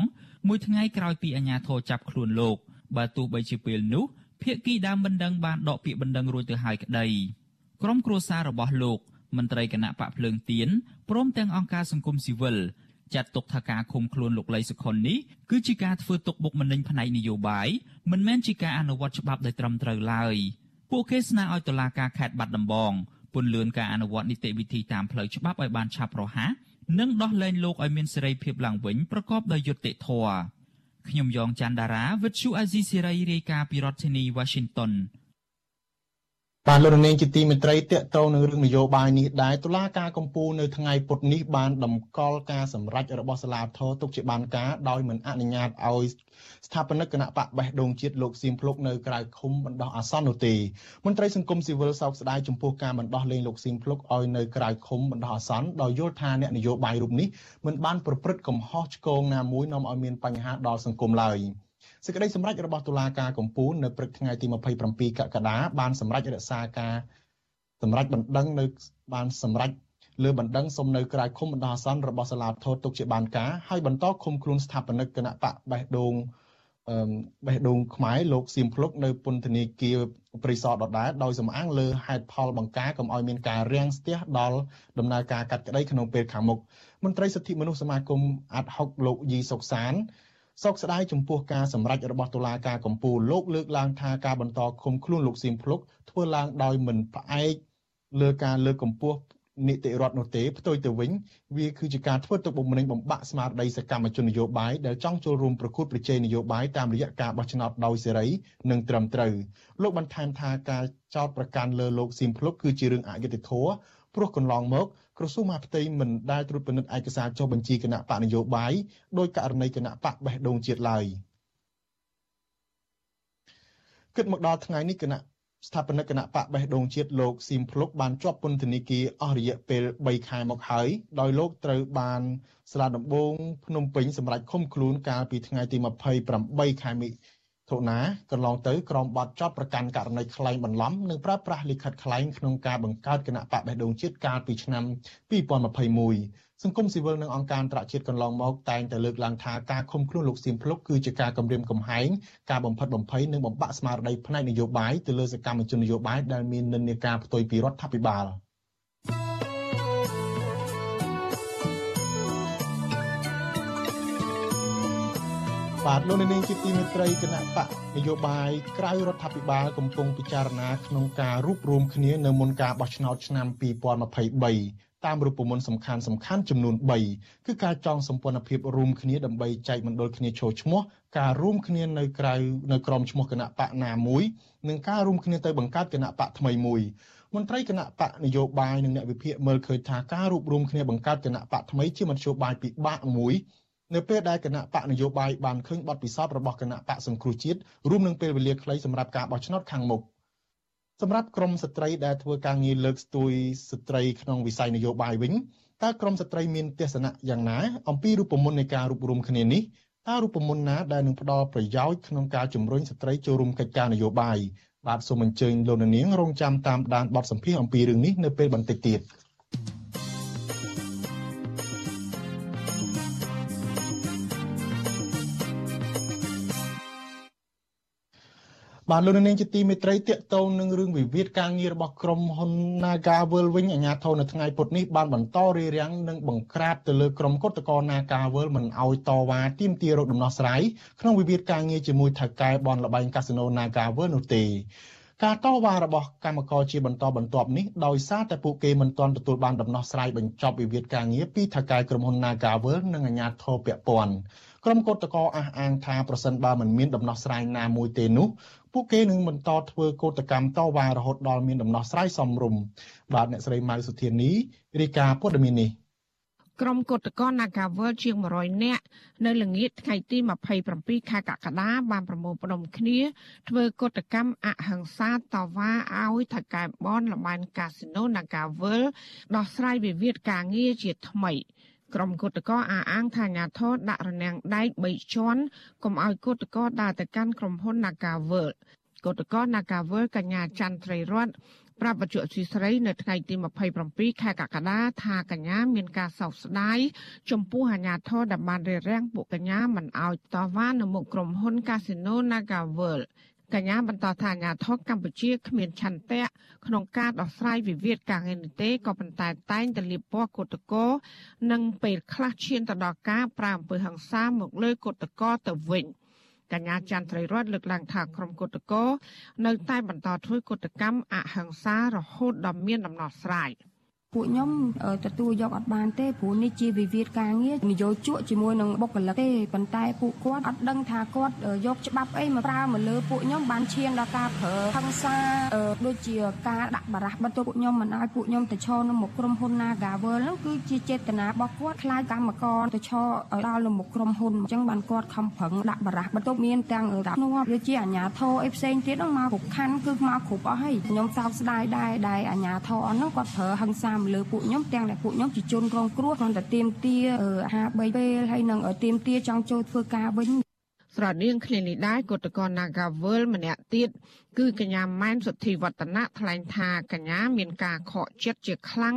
មួយថ្ងៃក្រោយពីអាជ្ញាធរចាប់ខ្លួនលោកបើទោះបីជាពេលនោះភៀកគីដើមបណ្ដឹងបានដកពាក្យបណ្ដឹងរួចទៅហើយក្តីក្រុមគ្រួសាររបស់លោកមន្ត្រីគណៈបកភ្លើងទៀនព្រមទាំងអង្គការសង្គមស៊ីវិល ចាត់ទុកថាការឃុំខ្លួនលោកលីសុខុននេះគឺជាការធ្វើទុកបុកម្នេញផ្នែកនយោបាយមិនមែនជាការអនុវត្តច្បាប់ដោយត្រឹមត្រូវឡើយពួកគេស្នើឲ្យតុលាការខេត្តបាត់ដំបងពន្លឿនការអនុវត្តនីតិវិធីតាមផ្លូវច្បាប់ឲ្យបានឆាប់រហ័សនិងដោះលែងលោកឲ្យមានសេរីភាពឡើងវិញប្រកបដោយយុត្តិធម៌ខ្ញុំយ៉ងច័ន្ទដារាវិទ្យុអាស៊ីសេរីរាយការណ៍ពីរដ្ឋធានី Washington បាទលោកនាងជាទីមេត្រីតកតងនឹងរឿងនយោបាយនេះដែរតុលាការកំពូលនៅថ្ងៃពុធនេះបានតម្កល់ការសម្រេចរបស់សាលាធរទុកជាបានការដោយមិនអនុញ្ញាតឲ្យស្ថាបនិកគណៈបកបេះដូងជាតិលោកសៀមភ្លុកនៅក្រៅឃុំបណ្ដោះអាសន្ននោះទេមន្ត្រីសង្គមស៊ីវិលសោកស្ដាយចំពោះការបណ្ដោះលែងលោកសៀមភ្លុកឲ្យនៅក្រៅឃុំបណ្ដោះអាសន្នដោយយល់ថាអ្នកនយោបាយរូបនេះមិនបានប្រព្រឹត្តកំហុសឆ្គងណាមួយនាំឲ្យមានបញ្ហាដល់សង្គមឡើយ។ សេចក្តីសម្រេចរបស់តុលាការកំពូលនៅព្រឹកថ្ងៃទី27កក្កដាបានសម្រេចរក្សាការសម្រេចបណ្ដឹងនៅបានសម្រេចលើបណ្ដឹងសុំនៅក្រៅឃុំបណ្ដោះអាសន្នរបស់សាលាធរទុកជាបានការហើយបន្តឃុំខ្លួនស្ថាបនិកគណៈបកបេះដូងអឺបេះដូងខ្មែរលោកសៀមភ្លុកនៅពន្ធនាគារប្រិស័ទដដែលដោយសំអាងលើហេតុផលបង្ការកុំឲ្យមានការរាំងស្ទះដល់ដំណើរការកាត់ក្តីក្នុងពេលខាងមុខមន្ត្រីសិទ្ធិមនុស្សសមាគមអាត់ហុកលោកយីសុកសាន សោកស្ដាយចំពោះការសម្រេចរបស់តុលាការកំពូលលោកលើកឡើងថាការបន្តឃុំខ្លួនលោកសៀមភ្លុកធ្វើឡើងដោយមិនផ្អែកលើការលើកកម្ពស់នីតិរដ្ឋនោះទេផ្ទុយទៅវិញវាគឺជាការធ្វើទុកបុកម្នេញបំបាក់ស្មារតីសកម្មជននយោបាយដែលចង់ចូលរួមប្រកួតប្រជែងនយោបាយតាមរយៈការបោះឆ្នោតដោយសេរីនិងត្រឹមត្រូវលោកបន្ថែមថាការចោទប្រកាន់លើលោកស៊ីមភ្លុកគឺជារឿងអយុត្តិធម៌ព្រោះកន្លងមក ក្រសួងមហាផ្ទៃមិនដែលត្រួតពិនិត្យឯកសារចុះបញ្ជីគណៈបកនយោបាយដោយករណីគណៈបកបេះដូងជាតិឡើយគិតមកដល់ថ្ងៃនេះគណៈស្ថាបនិកគណៈបកបេះដូងជាតិលោកស៊ីមភ្លុកបានជាប់ពន្ធនាគារអស់រយៈពេល3ខែមកហើយដោយលោកត្រូវបានសាលាដំបងភ្នំពេញសម្រេចឃុំខ្លួនកាលពីថ្ងៃទី28ខែ មិថុនាកន្លងទៅក្រមបទចោតប្រកាន់ករណីក្លែងបន្លំនិងប្រើប្រាស់លិខិតក្លែងក្នុងការបង្កើតគណៈបកបេះដូងជាតិកាលពីឆ្នាំ2021សង្គមស៊ីវិលនិងអង្គការអន្តរជាតិកន្លងមកតែងតែលើកឡើងថាការឃុំខ្លួនលោកសៀមភ្លុកគឺជាការគំរាមកំហែងការបំផិតបំភ័យនិងបំបាក់ស្មារតីផ្នែកនយោបាយទៅលើសកម្មជននយោបាយដែលមាននិន្នាការផ្ទុយពីរដ្ឋាភិបាល។ បាទលោកនាងជាទីមេត្រីគណៈបកនយោបាយក្រៅរដ្ឋាភិបាលកំពុងពិចារណាក្នុងការរួបរวมគ្នានៅមុនការបោះឆ្នោតឆ្នាំ2023តាមរូបមន្តសំខាន់សំខាន់ចំនួន3គឺការចងសម្ព័ន្ធភាពរួមគ្នាដើម្បីចែកមណ្ឌលគ្នាចូលឈ្មោះការរួមគ្នានៅក្រៅនៅក្រមឈ្មោះគណៈបកណាមួយនិងការរួមគ្នាទៅបង្កើតគណៈបកថ្មីមួយមន្ត្រីគណៈបកនយោបាយនិងអ្នកវិភាគមើលឃើញថាការរួបរวมគ្នាបង្កើតគណៈបកថ្មីជាមធ្យោបាយពិបាកមួយ នៅពេលដែលគណៈបកនយោបាយបានឃើញបទពិសោធន៍របស់គណៈបកសង្គ្រោះជាតិរួមនឹងពេលវេលាខ្លីសម្រាប់ការបោះឆ្នោតខាងមុខសម្រាប់ក្រមស្ត្រីដែលធ្វើការងារលើកស្ទួយស្ត្រីក្នុងវិស័យនយោបាយវិញតើក្រមស្ត្រីមានទស្សនៈយ៉ាងណាអំពីរូបមន្តនៃការរួបរวมគ្នានេះតើរូបមន្តណាដែលនឹងផ្ដល់ប្រយោជន៍ក្នុងការជំរុញស្ត្រីចូលរួមកិច្ចការនយោបាយបាទសូមអញ្ជើញលោកនាងរងចាំតាមដានបទសម្ភាសន៍អំពីរឿងនេះនៅពេលបន្តិចទៀត។ បាទលោកនាងជាទីមេត្រីតកតងនឹងរឿងវិវាទការងាររបស់ក្រុមហ៊ុន Nagawal វិញអាជ្ញាធរនៅថ្ងៃពុធនេះបានបន្តរារាំងនិងបង្ក្រាបទៅលើក្រុមគឧតកោ Nagawal មិនអោយតវ៉ាទាមទាររកដំណោះស្រាយក្នុងវិវាទការងារជាមួយថៅកែបនលបែងកាស៊ីណូ Nagawal នោះទេការតវ៉ារបស់កម្មករជាបន្តបន្ទាប់នេះដោយសារតែពួកគេមិនទាន់ទទួលបានដំណោះស្រាយបញ្ចប់វិវាទការងារពីថៅកែក្រុមហ៊ុន Nagawal និងអាជ្ញាធរពាក់ព័ន្ធ ក្រុមកោតក្រអះអាងថាប្រសិនបើមិនមានដំណោះស្រាយណាមួយទេនោះពួកគេនឹងបន្តធ្វើកោតកម្មតវ៉ារហូតដល់មានដំណោះស្រាយសមរម្យបាទអ្នកស្រីម៉ៅសុធានីរាយការណ៍ព័ត៌មាននេះក្រុមគឧតកោ Nagawal ជាង100នាក់នៅល្ងាចថ្ងៃទី27ខែកក្កដាបានប្រមូលផ្ដុំគ្នា ធ្វើកតកម្មអហិង្សាតវ៉ាឲ្យថៅកែបនលបែនកាស៊ីណូ Nagawal ដោះស្រាយវិវាទការងារជាថ្មី ក្រុមគឧតកោអះអាងថាអាញាធរដាក់រនាំងដែក3ជាន់កុំឲ្យគឧតកោដើរទៅកាន់ក្រុមហ៊ុន Nagawal គឧតកោ Nagawal កញ្ញាច័ន្ទត្រីរតន៍ប្រាប់បច្ចុប្បន្នស៊ីស្រីនៅថ្ងៃទី27ខែកក្កដាថាកញ្ញាមានការសោកស្ដាយចំពោះអាញាធរដែលបានរារាំងពួកកញ្ញាមិនឲ្យតវ៉ានៅមុខក្រុមហ៊ុន Casino Naga World កញ្ញាបន្តថាអាញាធរកម្ពុជាគ្មានឆន្ទៈក្នុងការដោះស្រាយវិវាទការងារនេះទេក៏ប៉ុន្តែតែងតែលៀបពណ៌កុតកោនិងពេលខ្លះឈានទៅដល់ការប្រើអំពើហិង្សាមកលើកុតកោទៅវិញ។កញ្ញាច័ន្ទត្រីរតលើកឡើងថាក្រុមគុតកោនៅតែបន្តធ្វើគុតកម្មអហិង្សារហូតដល់មានដំណោះស្រាយ។ ពួកខ្ញុំទទួលយកអត់បានទេព្រោះនេះជាវិវាទការងារនយោជកជាមួយនឹងបុគ្គលិកទេប៉ុន្តែពួកគាត់អត់ដឹងថាគាត់យកច្បាប់អីមកប្រើមកលើពួកខ្ញុំបានឈានដល់ការប្រើហិង្សាដូចជាការដាក់បារះបន្ទោពួកខ្ញុំមិនឲ្យពួកខ្ញុំទៅឈរនៅមុខក្រុមហ៊ុន Nagavel ហ្នឹងគឺជាចេតនារបស់គាត់ខ្លាចកម្មករទៅឈរដល់នៅមុខក្រុមហ៊ុនអញ្ចឹងបានគាត់ខំប្រឹងដាក់បារះបន្ទោមានទាំងដាក់នោះឬជាអាជ្ញាធរអីផ្សេងទៀតហ្នឹងមកគ្រប់ខណ្ឌគឺមកគ្រប់អស់ហើយខ្ញុំសោកស្ដាយដែរដែលអាជ្ញាធរអស់ហ្នឹងគាត់ប្រើហិង្សាលើពួកខ្ញុំទាំងដែលពួកខ្ញុំជាជនរងគ្រោះគ្រាន់តែទៀមទាអាហារ3ពេលហើយនឹងទៀមទាចង់ចូលធ្វើការវិញស្រដៀងគ្នានេះដែរគឧតកោ Nagawal ម្នាក់ទៀតគឺកញ្ញាម៉ែនសុធីវឌ្ឍនៈថ្លែងថាកញ្ញាមានការខកចិត្តជាខ្លាំង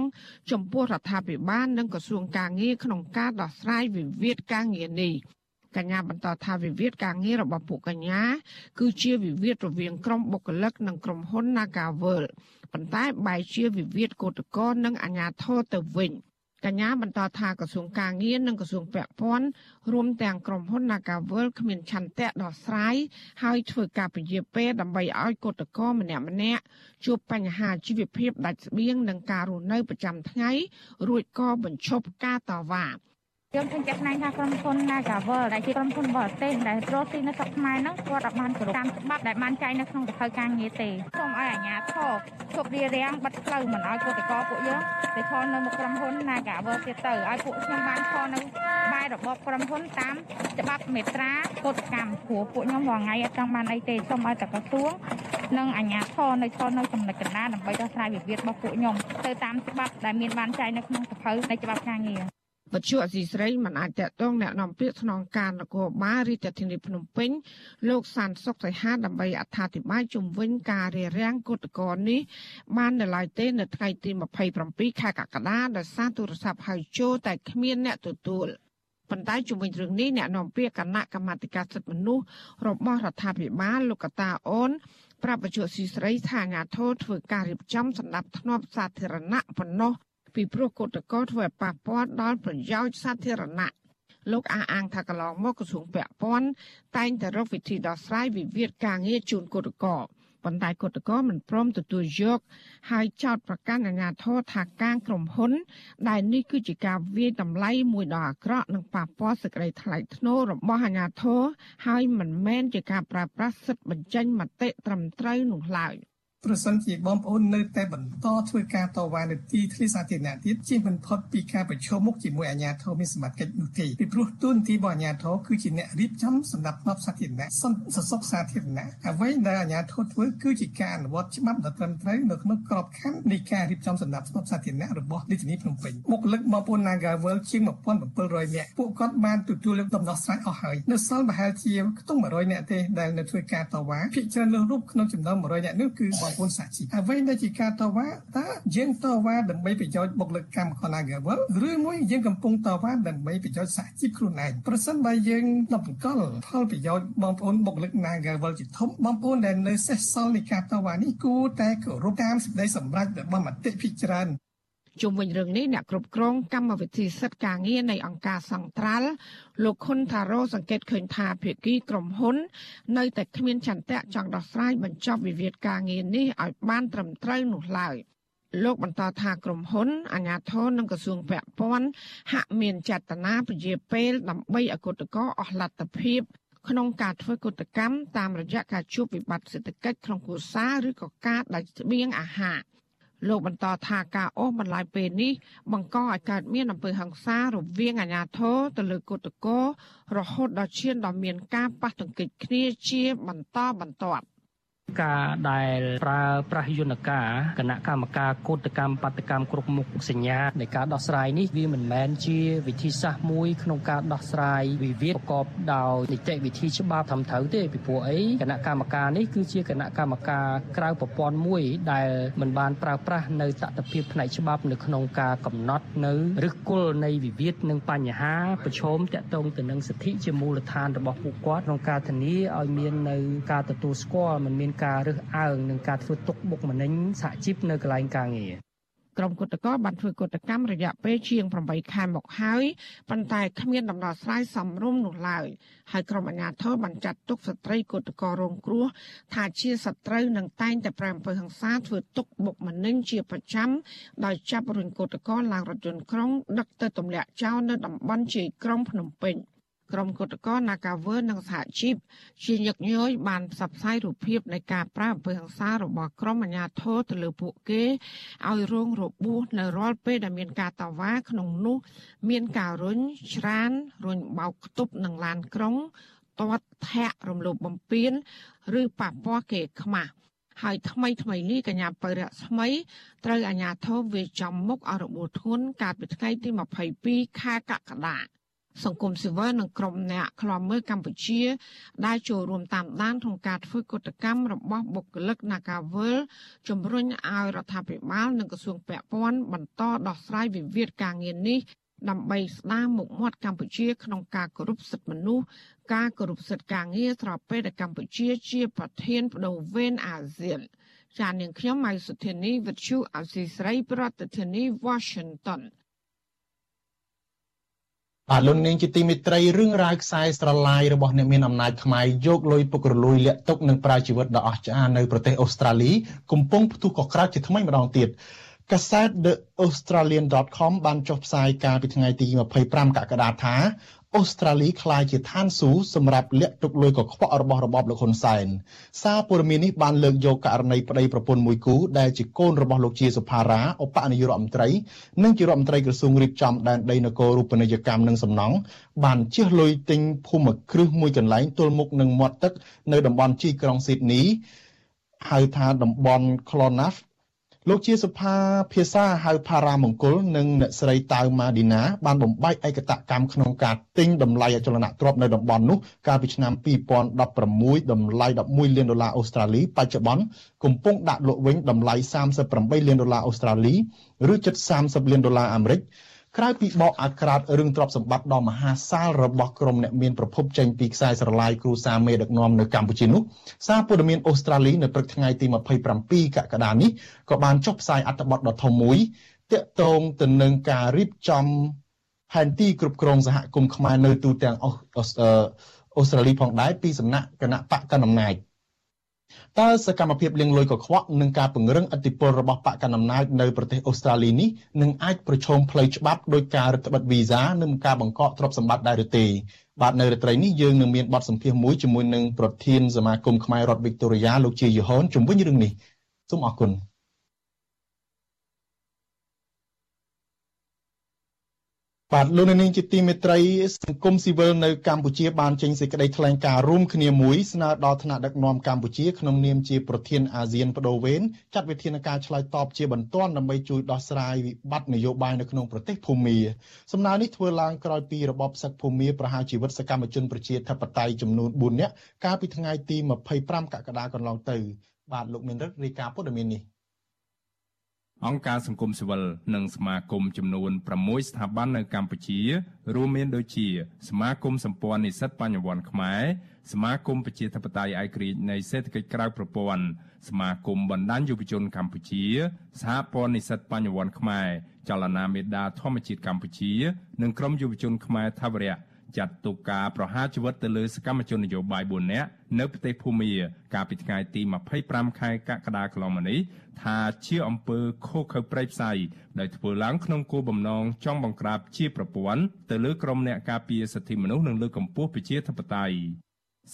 ចំពោះរដ្ឋាភិបាលនិងក្រសួងការងារក្នុងការដោះស្រាយវិវាទការងារនេះ កញ្ញាបន្តថាវិវាទការងាររបស់ពួកកញ្ញា គឺជាវិវាទរវាងក្រុមបុគ្គលិកនិងក្រុមហ៊ុន Nagawal ប៉ុន្តែបែរជាវិវាទកោតក្រនិងអាជ្ញាធរទៅវិញកញ្ញាបន្តថាក្រសួងការងារនិងក្រសួងពាក់ព័ន្ធរួមទាំងក្រុមហ៊ុន Nagawal គ្មានឆន្ទៈដោះស្រាយហើយធ្វើការពជាពេលដើម្បីឲ្យកោតក្រម្នាក់ម្នាក់ជួបបញ្ហាជីវភាពដាច់ស្បៀងនិងការរស់នៅប្រចាំថ្ងៃរួចក៏បញ្ឈប់ការតវ៉ា យើងឃើញជាក់ស្ដែងថាក្រុមហ៊ុន Nagavel ដែលជាក្រុមហ៊ុនបរទេសដែលរកស៊ីនៅស្រុកខ្មែរហ្នឹងគាត់អត់បានគោរពតាមច្បាប់ដែលបានចែងនៅក្នុងសភៅការងារទេសូមឲ្យអាជ្ញាធរជប់រារាំងបិទផ្លូវមិនឲ្យគឧតកោពួកយើងទៅឈរនៅមុខក្រុមហ៊ុន Nagavel ទៀតទៅឲ្យពួកខ្ញុំបានឈរនៅបែររបបក្រុមហ៊ុនតាមច្បាប់មេត្រាកฎកម្មព្រោះពួកខ្ញុំរាល់ថ្ងៃអត់ចង់បានអីទេសូមឲ្យតែក្រសួងនិងអាជ្ញាធរនៅឈរនៅចំណុចកណ្ដាលដើម្បីដោះស្រាយវិវាទរបស់ពួកខ្ញុំទៅតាមច្បាប់ដែលមានបានចែងនៅក្នុងសភៅនៃច្បាប់ការងារ បច្ចុប្បន្នអសីស្រីមិនអាចតតងแนะនាំពាក្យស្នងការនគរបាលរាជធានីភ្នំពេញលោកសានសុកសៃហាដើម្បីអត្ថាធិប្បាយជំវិញការរារាំងគុតកោនេះបាននៅឡើយទេនៅថ្ងៃទី27ខែកក្កដាដោយសារទូរស័ព្ទហៅចូលតែគ្មានអ្នកទទួលប៉ុន្តែជំវិញរឿងនេះអ្នកនាំពាក្យគណៈកម្មាធិការសិទ្ធិមនុស្សរបស់រដ្ឋាភិបាលលោកកតាអូនប្រាប់បច្ចុប្បន្នស៊ីស្រីថាអាញាធរធ្វើការរៀបចំសម្ដាប់ធ្នាប់សាធារណៈប៉ុណ្ណោះ ពីព្រោះកតកោធ្វើឲ្យប៉ះពាល់ដល់ប្រយោជន៍សាធារណៈលោកអះអាងថាកន្លងមកក្រសួងពាក់ព័ន្ធតែងតែរកវិធីដោះស្រាយវិវាទការងារជូនកតកោប៉ុន្តែគតកោមិនព្រមទទួលយកហើយចោទប្រកាន់អាជ្ញាធរថាការក្រុមហ៊ុន ដែលនេះគឺជាការវាយតម្លៃមួយដ៏អាក្រក់និងប៉ះពាល់សេចក្តីថ្លៃថ្នូររបស់អាជ្ញាធរហើយមិនមែនជាការប្រើប្រាស់សិទ្ធិបញ្ចេញមតិត្រឹមត្រូវនោះឡើយ។ ប្រសិនជាបងប្អូននៅតែបន្តធ្វើការតវ៉ានៅទីធ្លាសាធារណៈទៀតជាមិនផុតពីការប្រឈមមុខជាមួយអាជ្ញាធរមានសមត្ថកិច្ចនោះទេពីព្រោះទូនទីរបស់អាជ្ញាធរគឺជាអ្នករៀបចំសម្ដាប់ធ្នាប់សាធារណៈសន្តិសុខសាធារណៈអ្វីដែលអាជ្ញាធរធ្វើគឺជាការអនុវត្តច្បាប់ដ៏ត្រឹមត្រូវនៅក្នុងក្របខ័ណ្ឌនៃការរៀបចំសម្ដាប់ធ្នាប់សាធារណៈរបស់រាជធានីភ្នំពេញបុគ្គលិកបងប្អូន Nagavel ជាង1700នាក់ពួកគាត់បានទទួលដំណោះស្រាយអស់ហើយនៅសល់ប្រហែលជាខ្ទង់100នាក់ទេដែលនៅធ្វើការតវ៉ាភាគច្រើនលើរូបក្នុងចំណោម100នាក់នោះគឺបងប្អូនសហជីពអ្វីដែលជាការតវ៉ាតើយើងតវ៉ាដើម្បីប្រយោជន៍បុគ្គលិកកម្មករ Nagavel ឬមួយយើងកំពុងតវ៉ាដើម្បីប្រយោជន៍សហជីពខ្លួនឯងប្រសិនបើយើងតម្កល់ផលប្រយោជន៍បងប្អូនបុគ្គលិក Nagavel ជាធំបងប្អូនដែលនៅសេសសល់នៃការតវ៉ានេះគួរតែគោរពតាមសេចក្តីសម្រេចរបស់មតិភិជាច្រើន ជុំវិញរឿងនេះអ្នកគ្រប់គ្រងកម្មវិធីសិទ្ធិការងារនៃអង្គការសង្ត្រាល់លោកខុនថារ៉ូសង្កេតឃើញថាភាគីក្រុមហ៊ុន នៅតែគ្មានចន្ទៈចង់ដោះស្រាយបញ្ចប់វិវាទការងារនេះឲ្យបានត្រឹមត្រូវនោះឡើយលោកបន្តថាក្រុមហ៊ុនអាជ្ញាធរនិងក្រសួងពាក់ព័ន្ធហាក់មានចេតនាពជាពេលដើម្បីអគុតកោអស់លទ្ធភាពក្នុងការធ្វើកុតកម្មតាមរយៈការជួបវិបត្តិសេដ្ឋកិច្ចក្នុងគ្រួសារឬក៏ការដាច់ស្បៀងអាហារ លោកបន្តថាការអូសបន្លាយពេលនេះបង្កឲ្យកើតមានអំពើហិង្សារវាងអាជ្ញាធរទៅលើគឧតកោរហូតដល់ឈានដល់មានការប៉ះទង្គិចគ្នាជាបន្តបន្ទាប់ ការដែលប្រើប្រាស់យន្តការគណៈកម្មការកោតកម្មបដកម្មគ្រប់មុខសញ្ញានៃការដោះស្រាយនេះវាមិនមែនជាវិធីសាស្ត្រមួយក្នុងការដោះស្រាយវិវាទប្រកបដោយនីតិវិធីច្បាប់ត្រឹមត្រូវទេពីព្រោះអីគណៈកម្មការនេះគឺជាគណៈកម្មការក្រៅប្រព័ន្ធមួយដែលមិនបានប្រើប្រាស់នៅតតភាពផ្នែកច្បាប់នៅក្នុងការកំណត់នៅឫសគល់នៃវិវាទនិងបញ្ហាប្រឈមតាក់ទងទៅនឹងសិទ្ធិជាមូលដ្ឋានរបស់ពួកគាត់ក្នុងការធានាឲ្យមាននៅការទទួលស្គាល់មិនមានការរើសអើងនិងការធ្វើទុកបុកម្នេញសហជីពនៅកន្លែងការងារក្រុមគុតកោបានធ្វើកតកម្មរយៈពេលជាង8ខែមកហើយប៉ុន្តែគ្មានដំណោះស្រាយសមរម្យនោះឡើយហើយក្រុមអាជ្ញាធរបានចាត់ទុកស្ត្រីគុតកោរងគ្រោះថាជាសត្រូវនឹងតែងតែប្រែអំពើហិង្សាធ្វើទុកបុកម្នេញជាប្រចាំដោយចាប់រុញគុតកោឡើងរថយន្តក្រុងដឹកទៅទម្លាក់ចោលនៅតំបន់ជាយក្រុងភ្នំពេញ។ ក្រុមគឧតកោ Nagawer និងសហជីពជាញឹកញយបានផ្សព្វផ្សាយរូបភាពនៃការប្រើអំពើហិង្សារបស់ក្រុមអាជ្ញាធរទៅលើពួកគេឲ្យរងរបួសនៅរាល់ពេលដែលមានការតវ៉ាក្នុងនោះ មានការរុញច្រានរុញបោកខ្ទប់នឹងឡានក្រុងទាត់ធាក់រំលោភបំពានឬប៉ះពាល់គេខ្មាស់ហើយថ្មីថ្មីនេះកញ្ញាបើរស្មីត្រូវអាជ្ញាធរវាចំមុខអរបួសធ្ងន់កាលពីថ្ងៃទី22ខែកក្កដា សង្គមស៊ីវិលនិងក្រុមអ្នកខ្លាំមើលកម្ពុជា ដែលចូលរួមតាមដានក្នុងការធ្វើកតកម្មរបស់បុគ្គលិក Nagawal ជំរុញឲ្យរដ្ឋាភិបាល និងក្រសួងពាក់ព័ន្ធបន្តដោះស្រាយវិវាទការងារនេះដើម្បីស្ដារមុខមាត់កម្ពុជា ក្នុងការគោរពសិទ្ធិមនុស្សការគោរពសិទ្ធិការងារស្របពេលដែលកម្ពុជា ជា ប្រធានបដូវវេនអាស៊ានចាននាងខ្ញុំម៉ៃសុធានីវិទ្យុអាស៊ីស្រី ប្រធានាធិបតី Washington បាទលោកនាងជាទីមេត្រីរឿងរ៉ាវខ្សែស្រឡាយរបស់អ្នកមានអំណាចខ្មែរយកលុយពុករលួយលាក់ទុកនិងប្រើជីវិតដ៏អស្ចារ្យនៅប្រទេសអូស្ត្រាលីកំពុងផ្ទុះកក្រើកជាថ្មីម្ដងទៀតកាសែត The Australian.com បានចុះផ្សាយកាលពីថ្ងៃទី25កក្កដាថា អូស្ត្រាលីក្លាយជាឋានស៊ូសម្រាប់លាក់ទុកលុយកខ្វក់របស់របបលោកហ៊ុនសែនសារព័ត៌មាននេះបានលើកយកករណីប្តីប្រពន្ធមួយគូដែលជាកូនរបស់លោកជាសុផារ៉ាឧបនាយករដ្ឋមន្ត្រីនិងជារដ្ឋមន្ត្រីក្រសួងរៀបចំដែនដីនគររូបនីយកម្មនិងសំណង់បានជះលុយទិញភូមិគ្រឹះមួយកន្លែងទល់មុខនឹងមាត់ទឹកនៅតំបន់ជីក្រុងស៊ីដនីហៅថាតំបន់ Clonaf លោកជាសភាភាសាហៅផារ៉ាមង្គលនិងអ្នកស្រីតៅម៉ាឌីណាបានបំបែកឯកតកម្មក្នុងការទិញតម្លៃអចលនទ្រព្យនៅតំបន់នោះកាលពីឆ្នាំ2016តម្លៃ11លានដុល្លារអូស្ត្រាលីបច្ចុប្បន្នកំពុងដាក់លក់វិញតម្លៃ38លានដុល្លារអូស្ត្រាលីឬជិត30លានដុល្លារអាមេរិក ក្រៅពីបកអាក្រាតរឿងទ្រព្យសម្បត្តិដ៏មហាសាលរបស់ក្រុមអ្នកមានប្រភពចេញពីខ្សែស្រឡាយគ្រូសាមេដឹកនាំនៅកម្ពុជានោះសារព័ត៌មានអូស្ត្រាលីនៅព្រឹកថ្ងៃទី27កក្កដានេះក៏បានចុះផ្សាយអត្ថបទដ៏ធំមួយទាក់ទងទៅនឹងការរៀបចំផែនទីគ្រប់គ្រងសហគមន៍ខ្មែរនៅទូទាំងអូស្ត្រាលីផងដែរពីសំណាក់គណៈបកកណ្ដាលអំណាច តើសកម្មភាពលាងលុយកខ្វក់និងការពង្រឹងឥទ្ធិពលរបស់បកកណ្ដាលអំណាចនៅប្រទេសអូស្ត្រាលីនេះនឹងអាចប្រឈមផ្លូវច្បាប់ដោយការរឹតបន្តឹងវីសានិងការបង្កកទ្រព្យសម្បត្តិដែរឬទេបាទនៅរាត្រីនេះយើងនឹងមានបទសម្ភាសន៍មួយជាមួយនឹងប្រធានសមាគមខ្មែររដ្ឋវីកតូរីយ៉ាលោកជាយហនជំវិញរឿងនេះសូមអរគុណ បាទលោកនាងជាទីមេត្រីសង្គមស៊ីវិលនៅកម្ពុជាបានចេញសេចក្តីថ្លែងការណ៍រួមគ្នាមួយស្នើដល់ថ្នាក់ដឹកនាំកម្ពុជាក្នុងនាមជាប្រធានអាស៊ានបដូវវេនចាត់វិធានការឆ្លើយតបជាបន្ទាន់ដើម្បីជួយដោះស្រាយវិបត្តិនយោបាយនៅក្នុងប្រទេសភូមាសំណើនេះធ្វើឡើងក្រោយពីរបបសឹកភូមាប្រហារជីវិតសកម្មជនប្រជាធិបតេយ្យចំនួន4នាក់កាលពីថ្ងៃទី25កក្កដាកន្លងទៅបាទលោកមានរិទ្ធរាយការណ៍ព័ត៌មាននេះ អង្គការសង្គមស៊ីវិលនិងសមាគមចំនួន6ស្ថាប័ននៅកម្ពុជា រួមមានដូចជា សមាគមសម្ព័ន្ធនិស្សិតបញ្ញវន្តខ្មែរសមាគមប្រជាធិបតេយ្យឯករាជ្យនៃសេដ្ឋកិច្ចក្រៅប្រព័ន្ធសមាគមបណ្ដាញយុវជនកម្ពុជាសហព័ន្ធនិស្សិតបញ្ញវន្តខ្មែរចលនាមេដាធម្មជាតិកម្ពុជា និងក្រុមយុវជនខ្មែរថាវរៈ ចាត់ទុកការប្រហារជីវិតទៅលើសកម្មជននយោបាយ4នាក់នៅប្រទេសភូមាកាលពីថ្ងៃទី25ខែកក្កដាកន្លងមកនេះថាជាអំពើខុសខើប្រៃផ្សៃដែលធ្វើឡើងក្នុងគោលបំណងចង់បង្ក្រាបជាប្រព័ន្ធទៅលើក្រុមអ្នកការពារសិទ្ធិមនុស្សនិងលើកកម្ពស់ប្រជាធិបតេយ្យ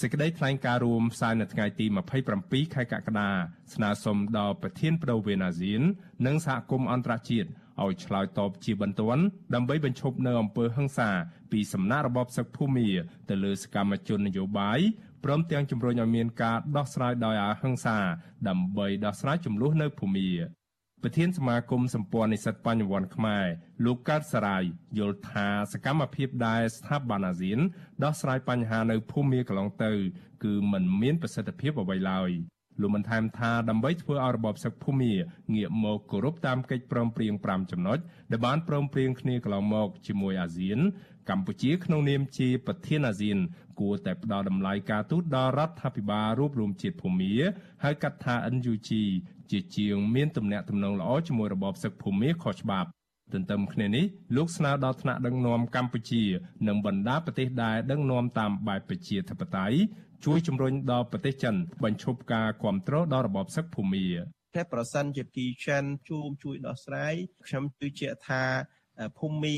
សេចក្តីថ្លែងការណ៍រួមផ្សាយនៅថ្ងៃទី27ខែកក្កដាស្នើសុំដល់ប្រធានប្រវេណាស៊ាន និងសហគមន៍អន្តរជាតិ ឲ្យឆ្លើយតបជាបន្ទាន់ដើម្បីបញ្ឈប់នៅអំពើហិង្សាពីសំណាក់របបសឹកភូមាទៅលើសកម្មជននយោបាយព្រមទាំងជំរុញឲ្យមានការដោះស្រាយដោយអហិង្សាដើម្បីដោះស្រាយចំនួននៅភូមាប្រធានសមាគមសម្ព័ន្ធនិស្សិតបញ្ញវន្តខ្មែរលោកកើតសរាយយល់ថាសកម្មភាពដែលស្ថាប័នអាស៊ានដោះស្រាយបញ្ហានៅភូមាកន្លងទៅ គឺមិនមានប្រសិទ្ធភាពអ្វីឡើយ លោកបានថែមថាដើម្បីធ្វើឲ្យរបបសឹកភូមាងាកមកគោរពតាមកិច្ចព្រមព្រៀង5ចំណុចដែលបានព្រមព្រៀងគ្នាកន្លងមកជាមួយអាស៊ាន កម្ពុជាក្នុងនាមជាប្រធានអាស៊ាន គួរតែផ្ដល់តម្លៃការទូតដល់រដ្ឋាភិបាលរួបរวมជាតិភូមាហៅកាត់ថា NUG ជាជាងមានទំនាក់ទំនងល្អជាមួយរបបសឹកភូមាខុសច្បាប់ទន្ទឹមគ្នានេះលោកស្នើដល់ថ្នាក់ដឹកនាំកម្ពុជា និងបណ្ដាប្រទេសដែលដឹកនាំតាមបែបប្រជាធិបតេយ្យ ជួយជំរុញដល់ប្រទេសចិនបញ្ឈប់ការគ្រប់គ្រងដល់របបសឹកភូមាតែប្រសិនជាទីចិនជួមជួយដោះស្រាយខ្ញុំជឿជាក់ថាភូមា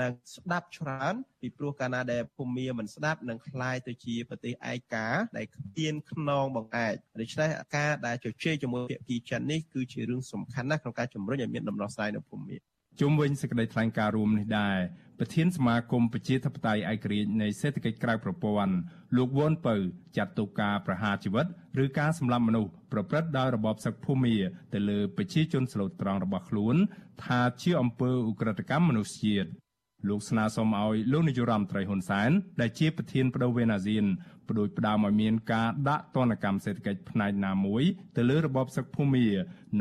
នឹងស្ដាប់ច្រើនពីព្រោះកាលណាដែលភូមាមិនស្ដាប់នឹងคล้ายទៅជាប្រទេសឯកាដែលគ្មានខ្នងបង្អែកដូច្នេះការដែលជជែកជាមួយភាគីចិននេះគឺជារឿងសំខាន់ណាស់ក្នុងការជំរុញឲ្យមានដំណោះស្រាយនៅភូមាជុំវិញសេចក្តីថ្លែងការណ៍រួមនេះដែរ ប្រធានសមាគមប្រជាធិបតេយ្យឯករាជ្យនៃសេដ្ឋកិច្ចក្រៅប្រព័ន្ធលោកវ៉ុនពៅចាត់ទុកការប្រហារជីវិតឬការសម្លាប់មនុស្សប្រព្រឹត្តដោយរបបសឹកភូមាទៅលើប្រជាជនស្លូតត្រង់របស់ខ្លួន ថាជាអំពើឧក្រិដ្ឋកម្មមនុស្សជាតិលោកស្នើសុំឲ្យលោកនាយរដ្ឋមន្ត្រីហ៊ុនសែនដែលជាប្រធានបដូវវេនអាស៊ាន បដួយផ្ដើមឲ្យមានការដាក់ទណ្ឌកម្មសេដ្ឋកិច្ចផ្នែកណាមួយទៅលើរបបសឹកភូមា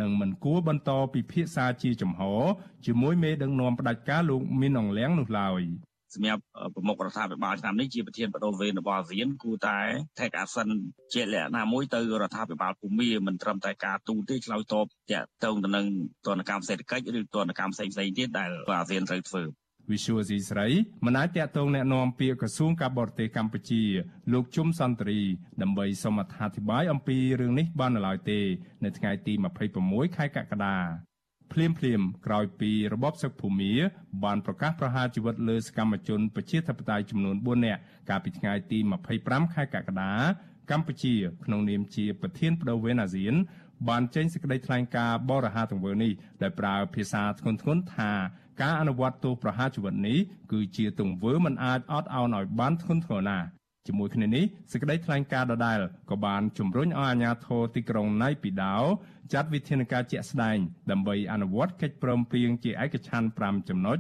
និងមិនគួរបន្តពិភាក្សាជាចំហជាមួយមេដឹកនាំផ្ដាច់ការលោកមីនអងលៀងនោះឡើយសម្រាប់ប្រមុខរដ្ឋាភិបាលឆ្នាំនេះជាប្រធានបដូវវេនរបស់អាស៊ានគួរតែ take action ជាលក្ខណៈមួយទៅរដ្ឋាភិបាលភូមាមិនត្រឹមតែការទូទេឆ្លើយតបតាក់ទងទៅនឹងទណ្ឌកម្មសេដ្ឋកិច្ចឬទណ្ឌកម្មផ្សេងៗទៀតដែលអាស៊ានត្រូវធ្វើ វិសុវស៊ីស្រីមិនអាចតាក់ទងแนะនាំពាក្យក្រសួងការបរទេសកម្ពុជា លោកជុំសន្តិរីដើម្បីសូមអធិប្បាយអំពីរឿងនេះបាននៅឡើយទេ នៅថ្ងៃទី26ខែកក្កដាភ្លាមភ្លាមក្រោយពីរបបសឹកភូមាបានប្រកាសប្រហារជីវិតលើសកម្មជនប្រជាធិបតេយ្យចំនួន4នាក់កាលពីថ្ងៃទី25ខែកក្កដាកម្ពុជាក្នុងនាមជាប្រធានបដូវវេនអាស៊ាន បានចេញសេចក្តីថ្លែងការណ៍បរិហាទង្វើនេះដោយប្រើភាសាធ្ងន់ធ្ងរថា ការអនុវត្តទោសប្រហារជីវិតនេះគឺជាទង្វើមិនអាចអត់ឱនឲ្យបានធ្ងន់ធ្ងរណាស់ជាមួយគ្នានេះសេចក្តីថ្លែងការណ៍ដដែលក៏បានជំរុញឲ្យអាជ្ញាធរទីក្រុងណៃពីដោចាត់វិធានការជាក់ស្ដែងដើម្បីអនុវត្តកិច្ចព្រមព្រៀងជាឯកច្ឆន្ទ5ចំណុច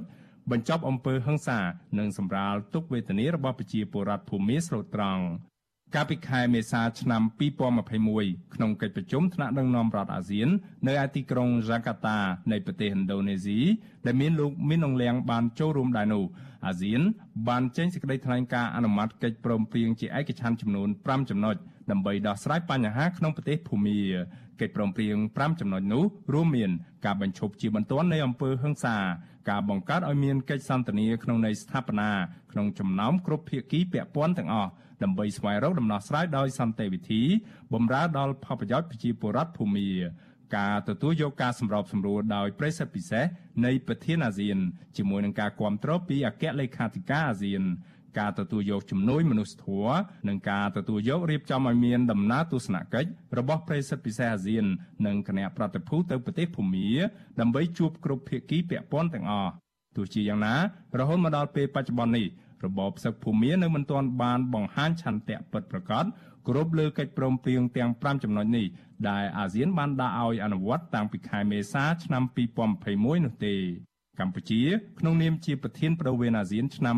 បញ្ចប់អំពើហិង្សា និងសម្រាលទុក្ខវេទនារបស់ប្រជាពលរដ្ឋភូមិស្លូតត្រង់ កាលពីខែមេសាឆ្នាំ2021ក្នុងកិច្ចប្រជុំថ្នាក់ដឹកនាំរដ្ឋអាស៊ាន នៅឯទីក្រុងហ្សាកាតានៃប្រទេសឥណ្ឌូនេស៊ីដែលមានលោកមីនអងលៀងបានចូលរួមដែរនោះអាស៊ាន បានចេញសេចក្តីថ្លែងការណ៍អនុម័តកិច្ចព្រមព្រៀងជាឯកច្ឆន្ទចំនួន5ចំណុចដើម្បីដោះស្រាយបញ្ហាក្នុងប្រទេសភូមាកិច្ចព្រមព្រៀង5ចំណុចនោះរួមមានការបញ្ឈប់ជាបន្ទាន់នៃអំពើហិង្សាការបង្កើតឲ្យមានកិច្ចសន្ទនាក្នុងន័យស្ថាបនាក្នុងចំណោមគ្រប់ភាគីពាក់ព័ន្ធទាំងអស់ ដើម្បីស្វែងរកដំណោះស្រាយដោយសន្តិវិធីបម្រើដល់ផលប្រយោជន៍ប្រជាពលរដ្ឋភូមាការទទួលយកការសម្របសម្រួលដោយប្រិសិទ្ធពិសេសនៃប្រធានអាស៊ានជាមួយនឹងការគ្រប់គ្រងពីអគ្គលេខាធិការអាស៊ានការទទួលយកជំនួយមនុស្សធម៌និងការទទួលយករៀបចំឲ្យមានដំណើរទស្សនកិច្ចរបស់ប្រិសិទ្ធពិសេសអាស៊ាន និងគណៈប្រតិភូទៅប្រទេសភូមាដើម្បីជួបគ្រប់ភាគីពាក់ព័ន្ធទាំងអស់ទោះជាយ៉ាងណារហូតមកដល់ពេលបច្ចុប្បន្ននេះ របបសឹកភូមានៅមិនទាន់បានបង្ហាញឆន្ទៈពិតប្រាកដគ្រប់លើកិច្ចព្រមព្រៀងទាំង5ចំណុចនេះដែលអាស៊ានបានដាក់ឲ្យអនុវត្តតាំងពីខែមេសាឆ្នាំ2021នោះទេកម្ពុជាក្នុងនាមជាប្រធានប្រវេនអាស៊ានឆ្នាំ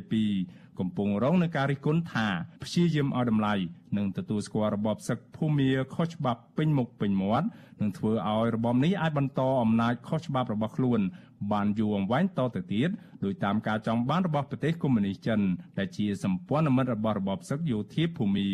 2022កំពុងរងនឹងការរិះគន់ថាព្យាយាមឲ្យតម្លៃនិងទទួលស្គាល់របបសឹកភូមាខុសច្បាប់ពេញមុខពេញមាត់នឹងធ្វើឲ្យរបបនេះអាចបន្តអំណាចខុសច្បាប់របស់ខ្លួន បានយូរអង្វែងតទៅទៀតដោយតាមការចង់បានរបស់ប្រទេសកុម្មុយនីសចិនដែលជាសម្ព័ន្ធមិត្តរបស់របបសឹកយោធាភូមា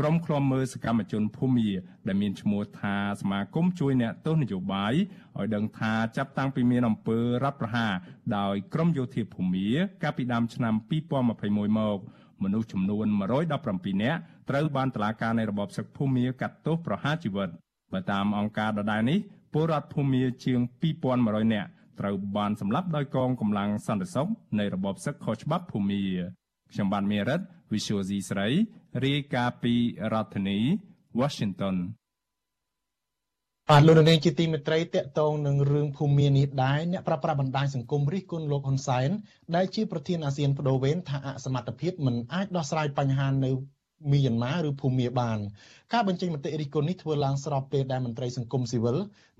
ក្រុមឃ្លាំមើលសកម្មជនភូមាដែលមានឈ្មោះថាសមាគមជួយអ្នកទោសនយោបាយឲ្យដឹងថាចាប់តាំងពីមានអំពើរដ្ឋប្រហារដោយក្រុមយោធាភូមា កាលពីដើមឆ្នាំ2021មកមនុស្សចំនួន117នាក់ត្រូវបានតុលាការនៃរបបសឹកភូមាកាត់ទោសប្រហារជីវិតបើតាមអង្គការដដែលនេះពលរដ្ឋភូមាជាង2100នាក់ ត្រូវបានសម្លាប់ដោយកងកម្លាំងសន្តិសុខនៃរបបសឹកខុសច្បាប់ភូមាខ្ញុំបានមេរិត Visual C ស្រីរាយការណ៍ពីរដ្ឋធានី Washington បាទលោកនាងជាទីមេត្រីតកតងនឹងរឿងភូមិនេះដែរអ្នកប្រប្រាស់បណ្ដាញសង្គមរិះគន់លោកហ៊ុនសែនដែលជាប្រធានអាស៊ានបដូវវេនថាអសមត្ថភាពមិនអាចដោះស្រាយបញ្ហានៅ មីយ៉ាន់ម៉ាឬភូមាបានការបញ្ចេញមតិរិះគន់នេះធ្វើឡើងស្របពេលដែលមន្ត្រីសង្គមស៊ីវិល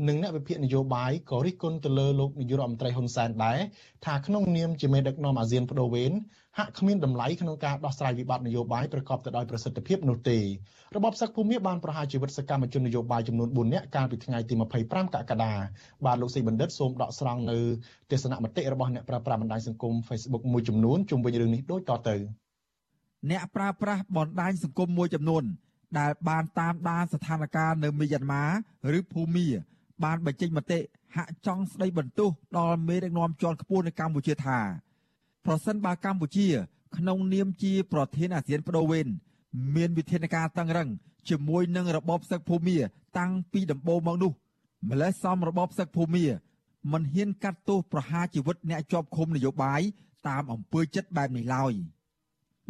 និងអ្នកវិភាគនយោបាយក៏រិះគន់ទៅលើលោកនាយករដ្ឋមន្ត្រីហ៊ុនសែនដែរថាក្នុងនាមជាមេដឹកនាំអាស៊ានបដូវវេនហាក់គ្មានតម្លៃក្នុងការដោះស្រាយវិបត្តិនយោបាយប្រកបទៅដោយប្រសិទ្ធភាពនោះទេរបបសឹកភូមិបានប្រហារជីវិតសកម្មជននយោបាយចំនួន4នាក់កាលពីថ្ងៃទី25កក្កដាបាទលោកសីបណ្ឌិតសូមដកស្រង់នៅទស្សនមតិរបស់អ្នកប្រើប្រាស់បណ្ដាញសង្គម Facebook មួយចំនួនជុំវិញរឿងនេះដូចតទៅ អ្នកប្រើប្រាស់បណ្ដាញសង្គមមួយចំនួន ដែលបានតាមដានស្ថានភាពនៅមីយ៉ាន់ម៉ាឬភូមា បានបញ្ចេញមតិហាក់ចង់ស្ដីបន្ទោសដល់មេដឹកនាំជាន់ខ្ពស់នៅកម្ពុជាថាប្រសិនបើកម្ពុជា ក្នុងនាមជាប្រធានអាស៊ានបដូវវេនមានវិធានការតឹងរឹងជាមួយនឹងរបបសឹកភូមាតាំងពីដំបូងមកនោះម្លេះសំរបបសឹកភូមាមិនហ៊ានកាត់ទោសប្រហារជីវិតអ្នកជាប់ឃុំនយោបាយតាមអំពើចិត្តបែបនេះឡើយ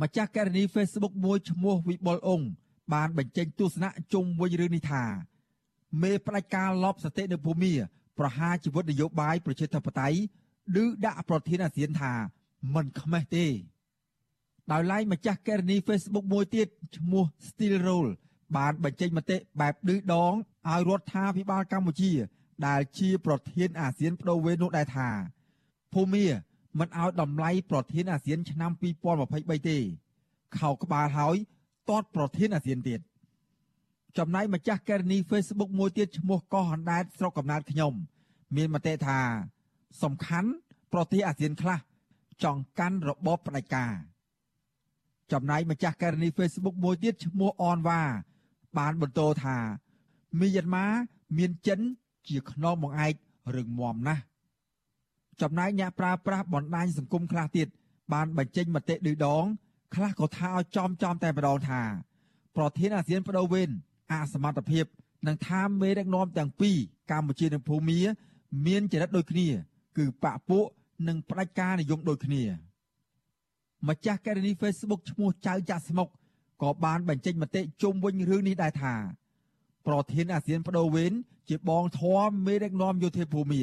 ម្ចាស់ករណី Facebook មួយឈ្មោះវិបុលអង្គបានបញ្ចេញទស្សនៈជុំវិញរឿងនេះថាមេផ្ដាច់ការលបសតិនៅភូមាប្រហារជីវិតនយោបាយប្រជាធិបតេយ្យឬដាក់ប្រធានអាស៊ានថាមិនខ្មេះទេដោយឡែកម្ចាស់ករណី Facebook មួយទៀតឈ្មោះ Steel Roll បានបញ្ចេញមតិបែបឌឺដងឲ្យរដ្ឋាភិបាលកម្ពុជា ដែលជាប្រធានអាស៊ានបដូវវេននោះដែរថាភូមា មិនឲ្យតម្លៃប្រធានអាស៊ានឆ្នាំ2023ទេខោក្បាលហើយទាត់ប្រធានអាស៊ានទៀតចំណែកម្ចាស់ករណី Facebook មួយទៀតឈ្មោះកោះអណ្ដែតស្រុកកំណើតខ្ញុំ មានមតិថាសំខាន់ប្រទេសអាស៊ានខ្លះចង់កាន់របបផ្ដាច់ការចំណែកម្ចាស់ករណី Facebook មួយទៀតឈ្មោះអនវ៉ាបានបន្តថាមីយ៉ាន់ម៉ាមានចិនជាខ្នងបង្អែករឹងមាំណាស់ ចំណែកអ្នកប្រើប្រាស់បណ្ដាញសង្គមខ្លះទៀតបានបញ្ចេញមតិឌឺដង ខ្លះក៏ថាឲ្យចំចំតែម្ដងថា ប្រធានអាស៊ានបដូវវេនអសមត្ថភាពនឹងថាមេដឹកនាំទាំងពីរកម្ពុជានិងភូមា មានចរិតដូចគ្នា គឺបពពួកនិងផ្ដាច់ការនិយមដូចគ្នាម្ចាស់ករណី Facebook ឈ្មោះចៅចាក់ស្មុកក៏បានបញ្ចេញមតិជុំវិញរឿងនេះដែរថា ប្រធានអាស៊ានបដូវវេនជាបងធំមេដឹកនាំយោធាភូមា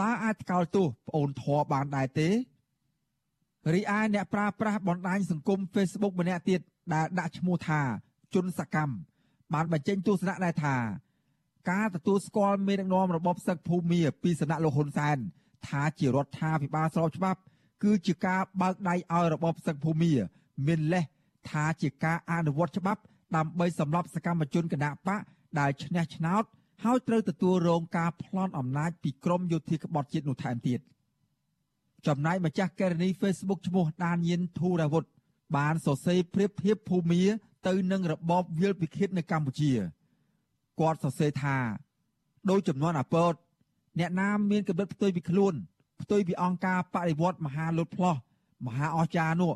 តើអាចថ្កោលទោសប្អូនធរបានដែរទេរីឯអ្នកប្រើប្រាស់បណ្ដាញសង្គម Facebook ម្នាក់ទៀតដែលដាក់ឈ្មោះថាជុនសកម្មបានបញ្ចេញទស្សនៈដែរថាការទទួលស្គាល់មេដឹកនាំរបបសឹកភូមាពីសំណាក់លោកហ៊ុនសែនថាជារដ្ឋាភិបាលស្របច្បាប់ គឺជាការបើកដៃឲ្យរបបសឹកភូមាមានលេសថាជាការអនុវត្តច្បាប់ ដើម្បីសម្លាប់សកម្មជនគណបកដែលឈ្នះឆ្នោត ហើយត្រូវទទួលរងការប្លន់អំណាចពីក្រមយោធាក្បត់ជាតិនោះថែមទៀតចំណែកម្ចាស់ករណី Facebook ឈ្មោះដានញៀនធូរាវុធបានសរសេរប្រៀបធៀបភូមាទៅនឹងរបបវិលពិឃាតនៅកម្ពុជាគាត់សរសេរថាដោយចំនួនអាពតអ្នកណាមានកម្រិតផ្ទុយពីខ្លួនផ្ទុយពីអង្គការបដិវត្តមហាលុតផ្លោះមហាអស្ចារ្យនោះ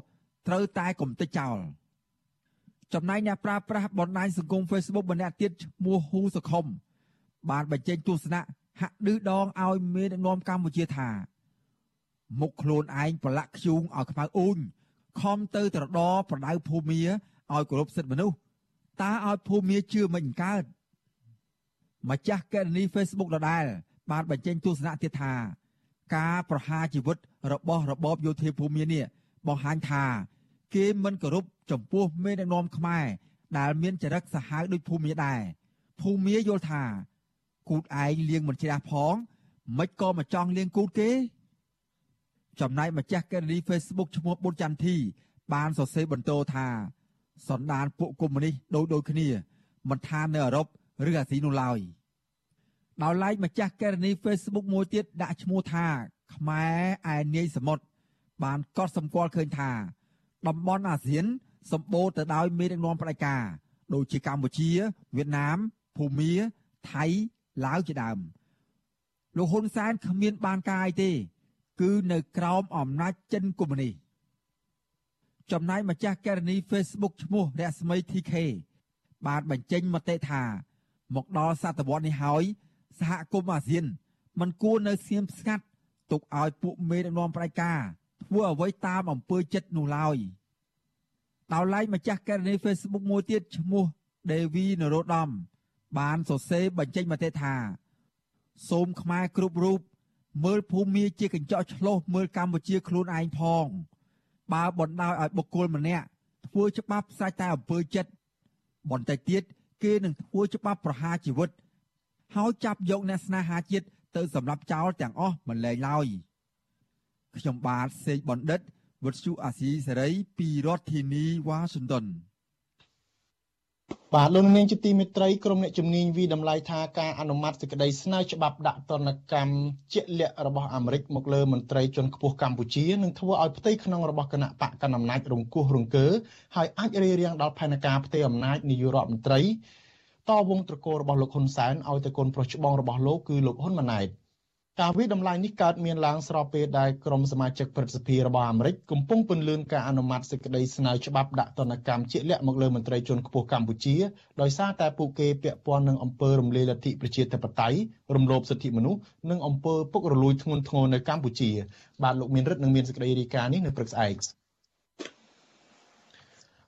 ត្រូវតែកុំតិចចោលចំណែកអ្នកប្រើប្រាស់បណ្ដាញសង្គម Facebook ម្នាក់ទៀតឈ្មោះហ៊ូសខុម បានបញ្ចេញទស្សនៈហាក់ឌឺដងឲ្យមេដឹកនាំកម្ពុជាថាមុខខ្លួនឯងប្រឡាក់ខ្យូងឲ្យខ្មៅអ៊ូញខំទៅត្រដរប្រដៅភូមាឲ្យគោរពសិទ្ធិមនុស្សតើឲ្យភូមាជឿមិនកើតម្ចាស់កេរនី Facebook ដដែលបានបញ្ចេញទស្សនៈទៀតថាការប្រហារជីវិតរបស់របបយោធាភូមានេះបង្ហាញថា គេមិនគោរពចំពោះមេដឹកនាំខ្មែរដែលមានចរិតសាហាវដូចភូមាដែរភូមាយល់ថា គូតឯងលៀងមិនជ្រះផងមិនក៏មកចង់លៀងគូតគេ ចំណែកម្ចាស់កេរនី Facebook ឈ្មោះប៊ុនចន្ទធី បានសរសេរបន្តថាសន្តានពួកកុម្មុយនីសដូចដូចគ្នាមិនថានៅអឺរ៉ុបឬអាស៊ីនោះឡើយដោយឡែកម្ចាស់កេរនី Facebook មួយទៀតដាក់ឈ្មោះថាខ្មែរឯនាយសមុទ្របានកត់សម្គាល់ឃើញថាតំបន់អាស៊ានសម្បូរទៅដោយមេដឹកនាំផ្ដាច់ការដូចជាកម្ពុជាវៀតណាមភូមាថៃ ឡាវជាដើមលោកហ៊ុនសែនគ្មានបានកាយទេ គឺនៅក្រោមអំណាចចិនកុម្មុយនីសចំណែកម្ចាស់ករណី Facebook ឈ្មោះរស្មី TK បានបញ្ចេញមតិថា មកដល់សតវត្សនេះហើយសហគមន៍អាស៊ានមិនគួរនៅស្ងៀមស្ងាត់ទុកឲ្យពួកមេដឹកនាំផ្ដាច់ការធ្វើអ្វីតាមអំពើចិត្តនោះឡើយដោយឡែកម្ចាស់ករណី Facebook មួយទៀតឈ្មោះ Devi Norodom បានសរសេរបញ្ចេញមតិថា សូមខ្មែរគ្រប់រូបមើលភូមិជាកញ្ចក់ឆ្លុះមើលកម្ពុជាខ្លួនឯងផង បើបណ្ដោយឲ្យបុគ្គលម្នាក់ធ្វើច្បាប់ផ្សាច់តែអំពើចិត្តបន្តិចទៀតគេនឹងធ្វើច្បាប់ប្រហារជីវិត ហើយចាប់យកអ្នកស្នេហាជាតិទៅសម្លាប់ចោលទាំងអស់មិនលែងឡើយខ្ញុំបាទសេកបណ្ឌិតវុទ្ធុអាស៊ីសេរីពីរដ្ឋធានីវ៉ាស៊ីនតោន បាទលោកនាងជាទីមេត្រីក្រុមអ្នកជំនាញវិតម្លៃថាការអនុម័តសេចក្តីស្នើច្បាប់ដាក់ទណ្ឌកម្មជាក់លាក់របស់អាមេរិកមកលើមន្ត្រីជាន់ខ្ពស់កម្ពុជានឹងធ្វើឲ្យផ្ទៃក្នុងរបស់គណៈបកកណ្ដាលអំណាចរង្គោះរង្គើហើយអាចរារាំងដល់ផែនការផ្ទៃអំណាចនាយករដ្ឋមន្ត្រីតវងត្រកូលរបស់លោកហ៊ុនសែនឲ្យទៅកូនប្រុសច្បងរបស់លោកគឺលោកហ៊ុនម៉ាណែត ការវិដំឡៃនេះកើតមានឡើងស្របពេលដែលក្រុមសមាជិកព្រឹទ្ធសភារបស់អាមេរិកកំពុងពន្លឿនការអនុម័តសេចក្តីស្នើច្បាប់ដាក់ទណ្ឌកម្មជាក់លាក់មកលើមន្ត្រីជាន់ខ្ពស់កម្ពុជាដោយសារតែពួកគេពាក់ព័ន្ធនឹងអំពើរំលាយលទ្ធិប្រជាធិបតេយ្យរំលោភសិទ្ធិមនុស្សនិងអំពើពុករលួយធ្ងន់ធ្ងរនៅកម្ពុជាបាទលោកមានរិទ្ធនឹងមានសេចក្តីរាយការណ៍នេះនៅព្រឹកស្អែក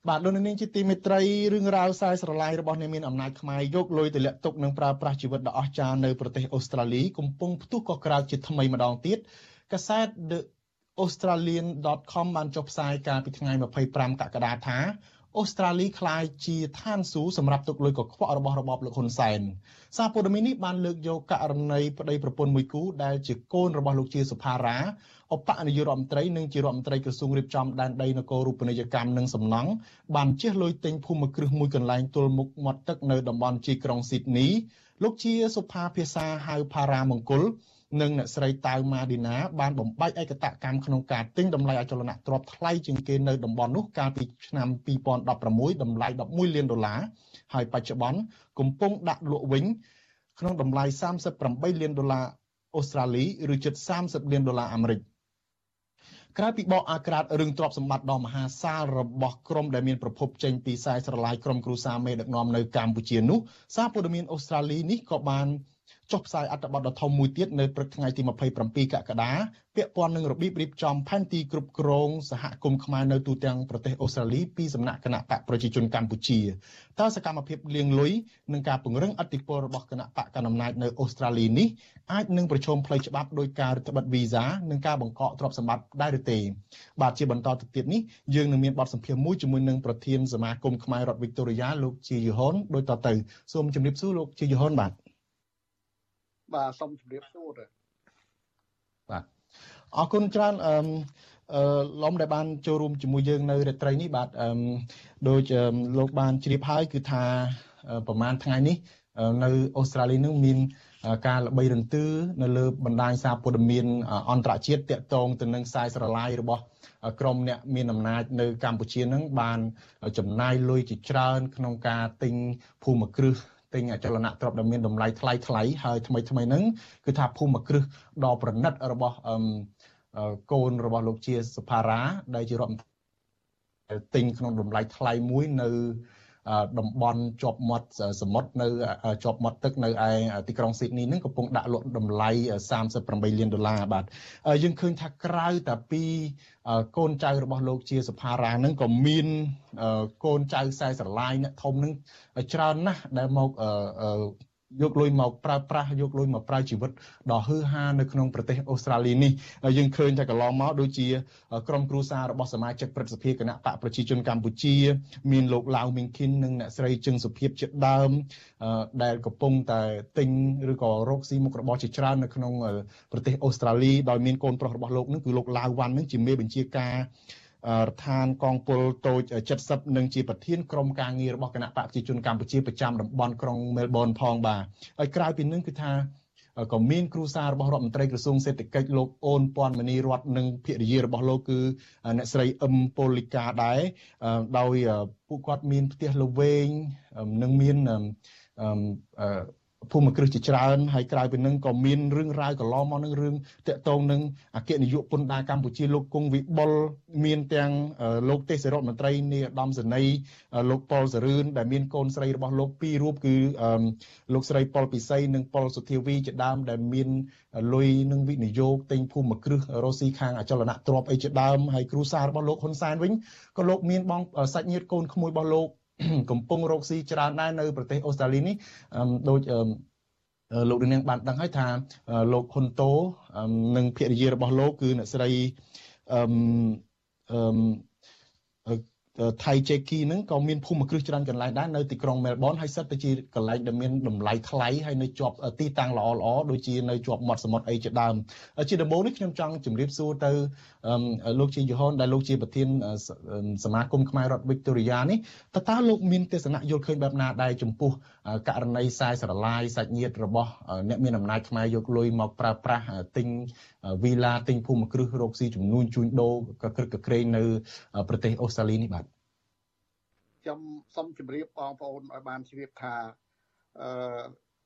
បាទលោកនាងជាទីមេត្រីរឿងរ៉ាវខ្សែស្រឡាយរបស់អ្នកមានអំណាចខ្មែរយកលុយទម្លាក់ទុកនិងប្រើប្រាស់ជីវិតដ៏អស្ចារ្យនៅប្រទេសអូស្ត្រាលីកំពុងផ្ទុះកក្រៅជាថ្មីម្ដងទៀតកាសែត The Australian.com បានចុះផ្សាយកាលពីថ្ងៃ25កក្កដាថាអូស្ត្រាលីក្លាយជាឋានសួគ៌សម្រាប់ទុកលុយកខ្វក់របស់របបលោកហ៊ុនសែន សារព័ត៌មាននេះបានលើកយកករណីប្តីប្រពន្ធមួយគូដែលជាកូនរបស់លោកជាសុផារ៉ាឧបនាយករដ្ឋមន្ត្រីនិងជារដ្ឋមន្ត្រីក្រសួងរៀបចំដែនដីនគររូបនីយកម្មនិងសំណង់បានជះលុយទិញភូមិគ្រឹះមួយកន្លែងទល់មុខមាត់ទឹកនៅតំបន់ជីក្រុងស៊ីដនីលោកជាសុផាភាសាហៅផារ៉ាមង្គល និងអ្នកស្រីតាវម៉ាឌីណាបានបំបែកឯកតកម្មក្នុងការទិញតម្លៃអចលនទ្រព្យថ្លៃជាងគេនៅតំបន់នោះកាលពីឆ្នាំ2016តម្លៃ11លានដុល្លារហើយបច្ចុប្បន្នកំពុងដាក់លក់វិញ ក្នុងតម្លៃ38លានដុល្លារអូស្ត្រាលីឬជិត30លានដុល្លារអាមេរិកក្រៅពីបកអាក្រាតរឿងទ្រព្យសម្បត្តិដ៏មហាសាលរបស់ក្រុមដែលមានប្រភពចេញពីខ្សែស្រឡាយក្រុមគ្រួសារមេដឹកនាំនៅកម្ពុជានោះសារព័ត៌មានអូស្ត្រាលីនេះក៏បាន ចុះផ្សាយអត្ថបទដ៏ធំមួយទៀតនៅព្រឹកថ្ងៃទី27កក្កដាពាក់ព័ន្ធនឹងរបៀបរៀបចំផែនទីគ្រប់គ្រងសហគមន៍ខ្មែរនៅទូទាំងប្រទេសអូស្ត្រាលីពីសំណាក់គណៈបកប្រជាជនកម្ពុជាតើសកម្មភាពលាងលុយនិងការពង្រឹងអធិបតេយ្យរបស់គណៈបកកណ្ដាលអំណាចនៅអូស្ត្រាលីនេះអាចនឹងប្រឈមផ្លូវច្បាប់ដោយការរដ្ឋបិទវីសានិងការបង្កកទ្រព្យសម្បត្តិដែរឬទេបាទជាបន្តទៅទៀតនេះយើងនឹងមានបទសម្ភាសន៍មួយជាមួយនឹងប្រធានសមាគមខ្មែររដ្ឋវីកតូរីយ៉ាលោកជាយូហុនដូចតទៅសូមជម្រាបសួរលោកជាយូហុនបាទ បាទសូមជម្រាបសួរទៅបាទអរគុណច្រើនអឺអឺឡំដែលបានចូលរួមជាមួយយើងនៅរាត្រីនេះបាទអឺដូចលោកបានជ្រាបហើយគឺថាប្រហែលថ្ងៃនេះនៅអូស្ត្រាលីនឹងមានការល្បីរន្ទឺនៅលើបណ្ដាញសារព័ត៌មានអន្តរជាតិតាក់ទងទៅនឹងខ្សែស្រឡាយរបស់ក្រមអ្នកមានអំណាចនៅកម្ពុជានឹងបានចំណាយលុយជាច្រើនក្នុងការទិញភូមិគ្រឹះ ទិញអចលនទ្រព្យដែលមានតម្លៃថ្លៃថ្លៃហើយថ្មីថ្មីហ្នឹងគឺថាភូមិគ្រឹះដ៏ប្រណិតរបស់កូនរបស់លោកជាសុផារ៉ាដែលជារដ្ឋទិញក្នុងតម្លៃថ្លៃមួយនៅ តំបន់ជាប់មាត់សមុទ្រនៅជាប់មាត់ទឹកនៅឯទីក្រុងស៊ីដនីនឹងកំពុងដាក់លក់តម្លៃ38លានដុល្លារបាទយើងឃើញថាក្រៅតែពីកូនចៅរបស់លោកជាសភារានឹងក៏មានកូនចៅខ្សែស្រឡាយអ្នកធំនឹងច្រើនណាស់ដែលមក យកលុយមកប្រើប្រាស់យកលុយមកប្រើជីវិតដ៏ហឺហានៅក្នុងប្រទេសអូស្ត្រាលីនេះយើងឃើញថាកន្លងមកដូចជាក្រុមគ្រួសាររបស់សមាជិកព្រឹទ្ធសភាគណៈបកប្រជាជនកម្ពុជា មានលោកឡាវមីងឃីននិងអ្នកស្រីជឹងសុភាពជាដើមដែលកំពុងតែទិញឬក៏រកស៊ីមុខរបរជាច្រើននៅក្នុងប្រទេសអូស្ត្រាលីដោយមានកូនប្រុសរបស់លោកនឹងគឺលោកឡាវវ៉ាន់នឹងជាមេបញ្ជាការ រដ្ឋានកងពលតូច70និងជាប្រធានក្រុមការងាររបស់គណៈបកប្រជាជនកម្ពុជាប្រចាំតំបន់ក្រុងមែលប៊នផងបាទហើយក្រៅពីនឹងគឺថាក៏មានគ្រូសាររបស់រដ្ឋមន្ត្រីក្រសួងសេដ្ឋកិច្ចលោកអូនពាន់មនីរតនិងភរិយារបស់លោកគឺអ្នកស្រីអឹមប៉ូលីកាដែរដោយពួកគាត់មានផ្ទះល្វែងនិងមាន ភូមិគ្រឹះជាច្រើនហើយក្រៅពីនឹងក៏មានរឿងរ៉ាវកន្លងមកនឹងរឿងតកតងនឹងអគ្គនាយកពន្ធដារកម្ពុជាលោកគង់វិបុលមានទាំងលោកទេសរដ្ឋមន្ត្រីនាយឧត្តមសេនីយ៍លោកប៉ុលសរឿនដែលមានកូនស្រីរបស់លោកពីររូបគឺលោកស្រីប៉ុលពិសីនិងប៉ុលសុធាវីជាដើមដែលមានលុយនឹងវិនិយោគទិញភូមិគ្រឹះរស់ស៊ីខាងអចលនៈទ្រព្យអីជាដើមហើយគ្រូសាររបស់លោកហ៊ុនសែនវិញក៏លោកមានបងសាច់ញាតិកូនក្មួយរបស់លោក កំពុងរកស៊ីច្រើនដែរនៅប្រទេសអូស្ត្រាលីនេះដូចលោកនាងបានដឹងហើយថាលោកហ៊ុនតូនិងភរិយារបស់លោកគឺអ្នកស្រីអឺអឺ ថៃជេគីហ្នឹងក៏មានភូមិគ្រឹះច្រើនកន្លែងដែរនៅទីក្រុងមែលប៊នហើយសិតទៅជាកន្លែងដែលមានតម្លៃថ្លៃហើយនៅជាប់ទីតាំងល្អល្អដូចជានៅជាប់មាត់សមុទ្រអីជាដើមជាដំបូងនេះខ្ញុំចង់ជម្រាបសួរទៅលោកជាយហនដែលលោកជាប្រធានសមាគមខ្មែររដ្ឋវិកតូរីយ៉ានេះតើតើលោកមានទស្សនៈយល់ឃើញបែបណាដែរចំពោះករណីខ្សែស្រឡាយសាច់ញាតិរបស់អ្នកមានអំណាចខ្មែរយកលុយមកប្រើប្រាស់ទិញវីឡាទិញភូមិគ្រឹះរកស៊ីចំនួនជួញដូរកក្រឹកកក្រែងនៅប្រទេសអូស្ត្រាលីនេះបាទ ខ្ញុំសូមជម្រាបបងប្អូនឲ្យបានជ្រាបថាអឺ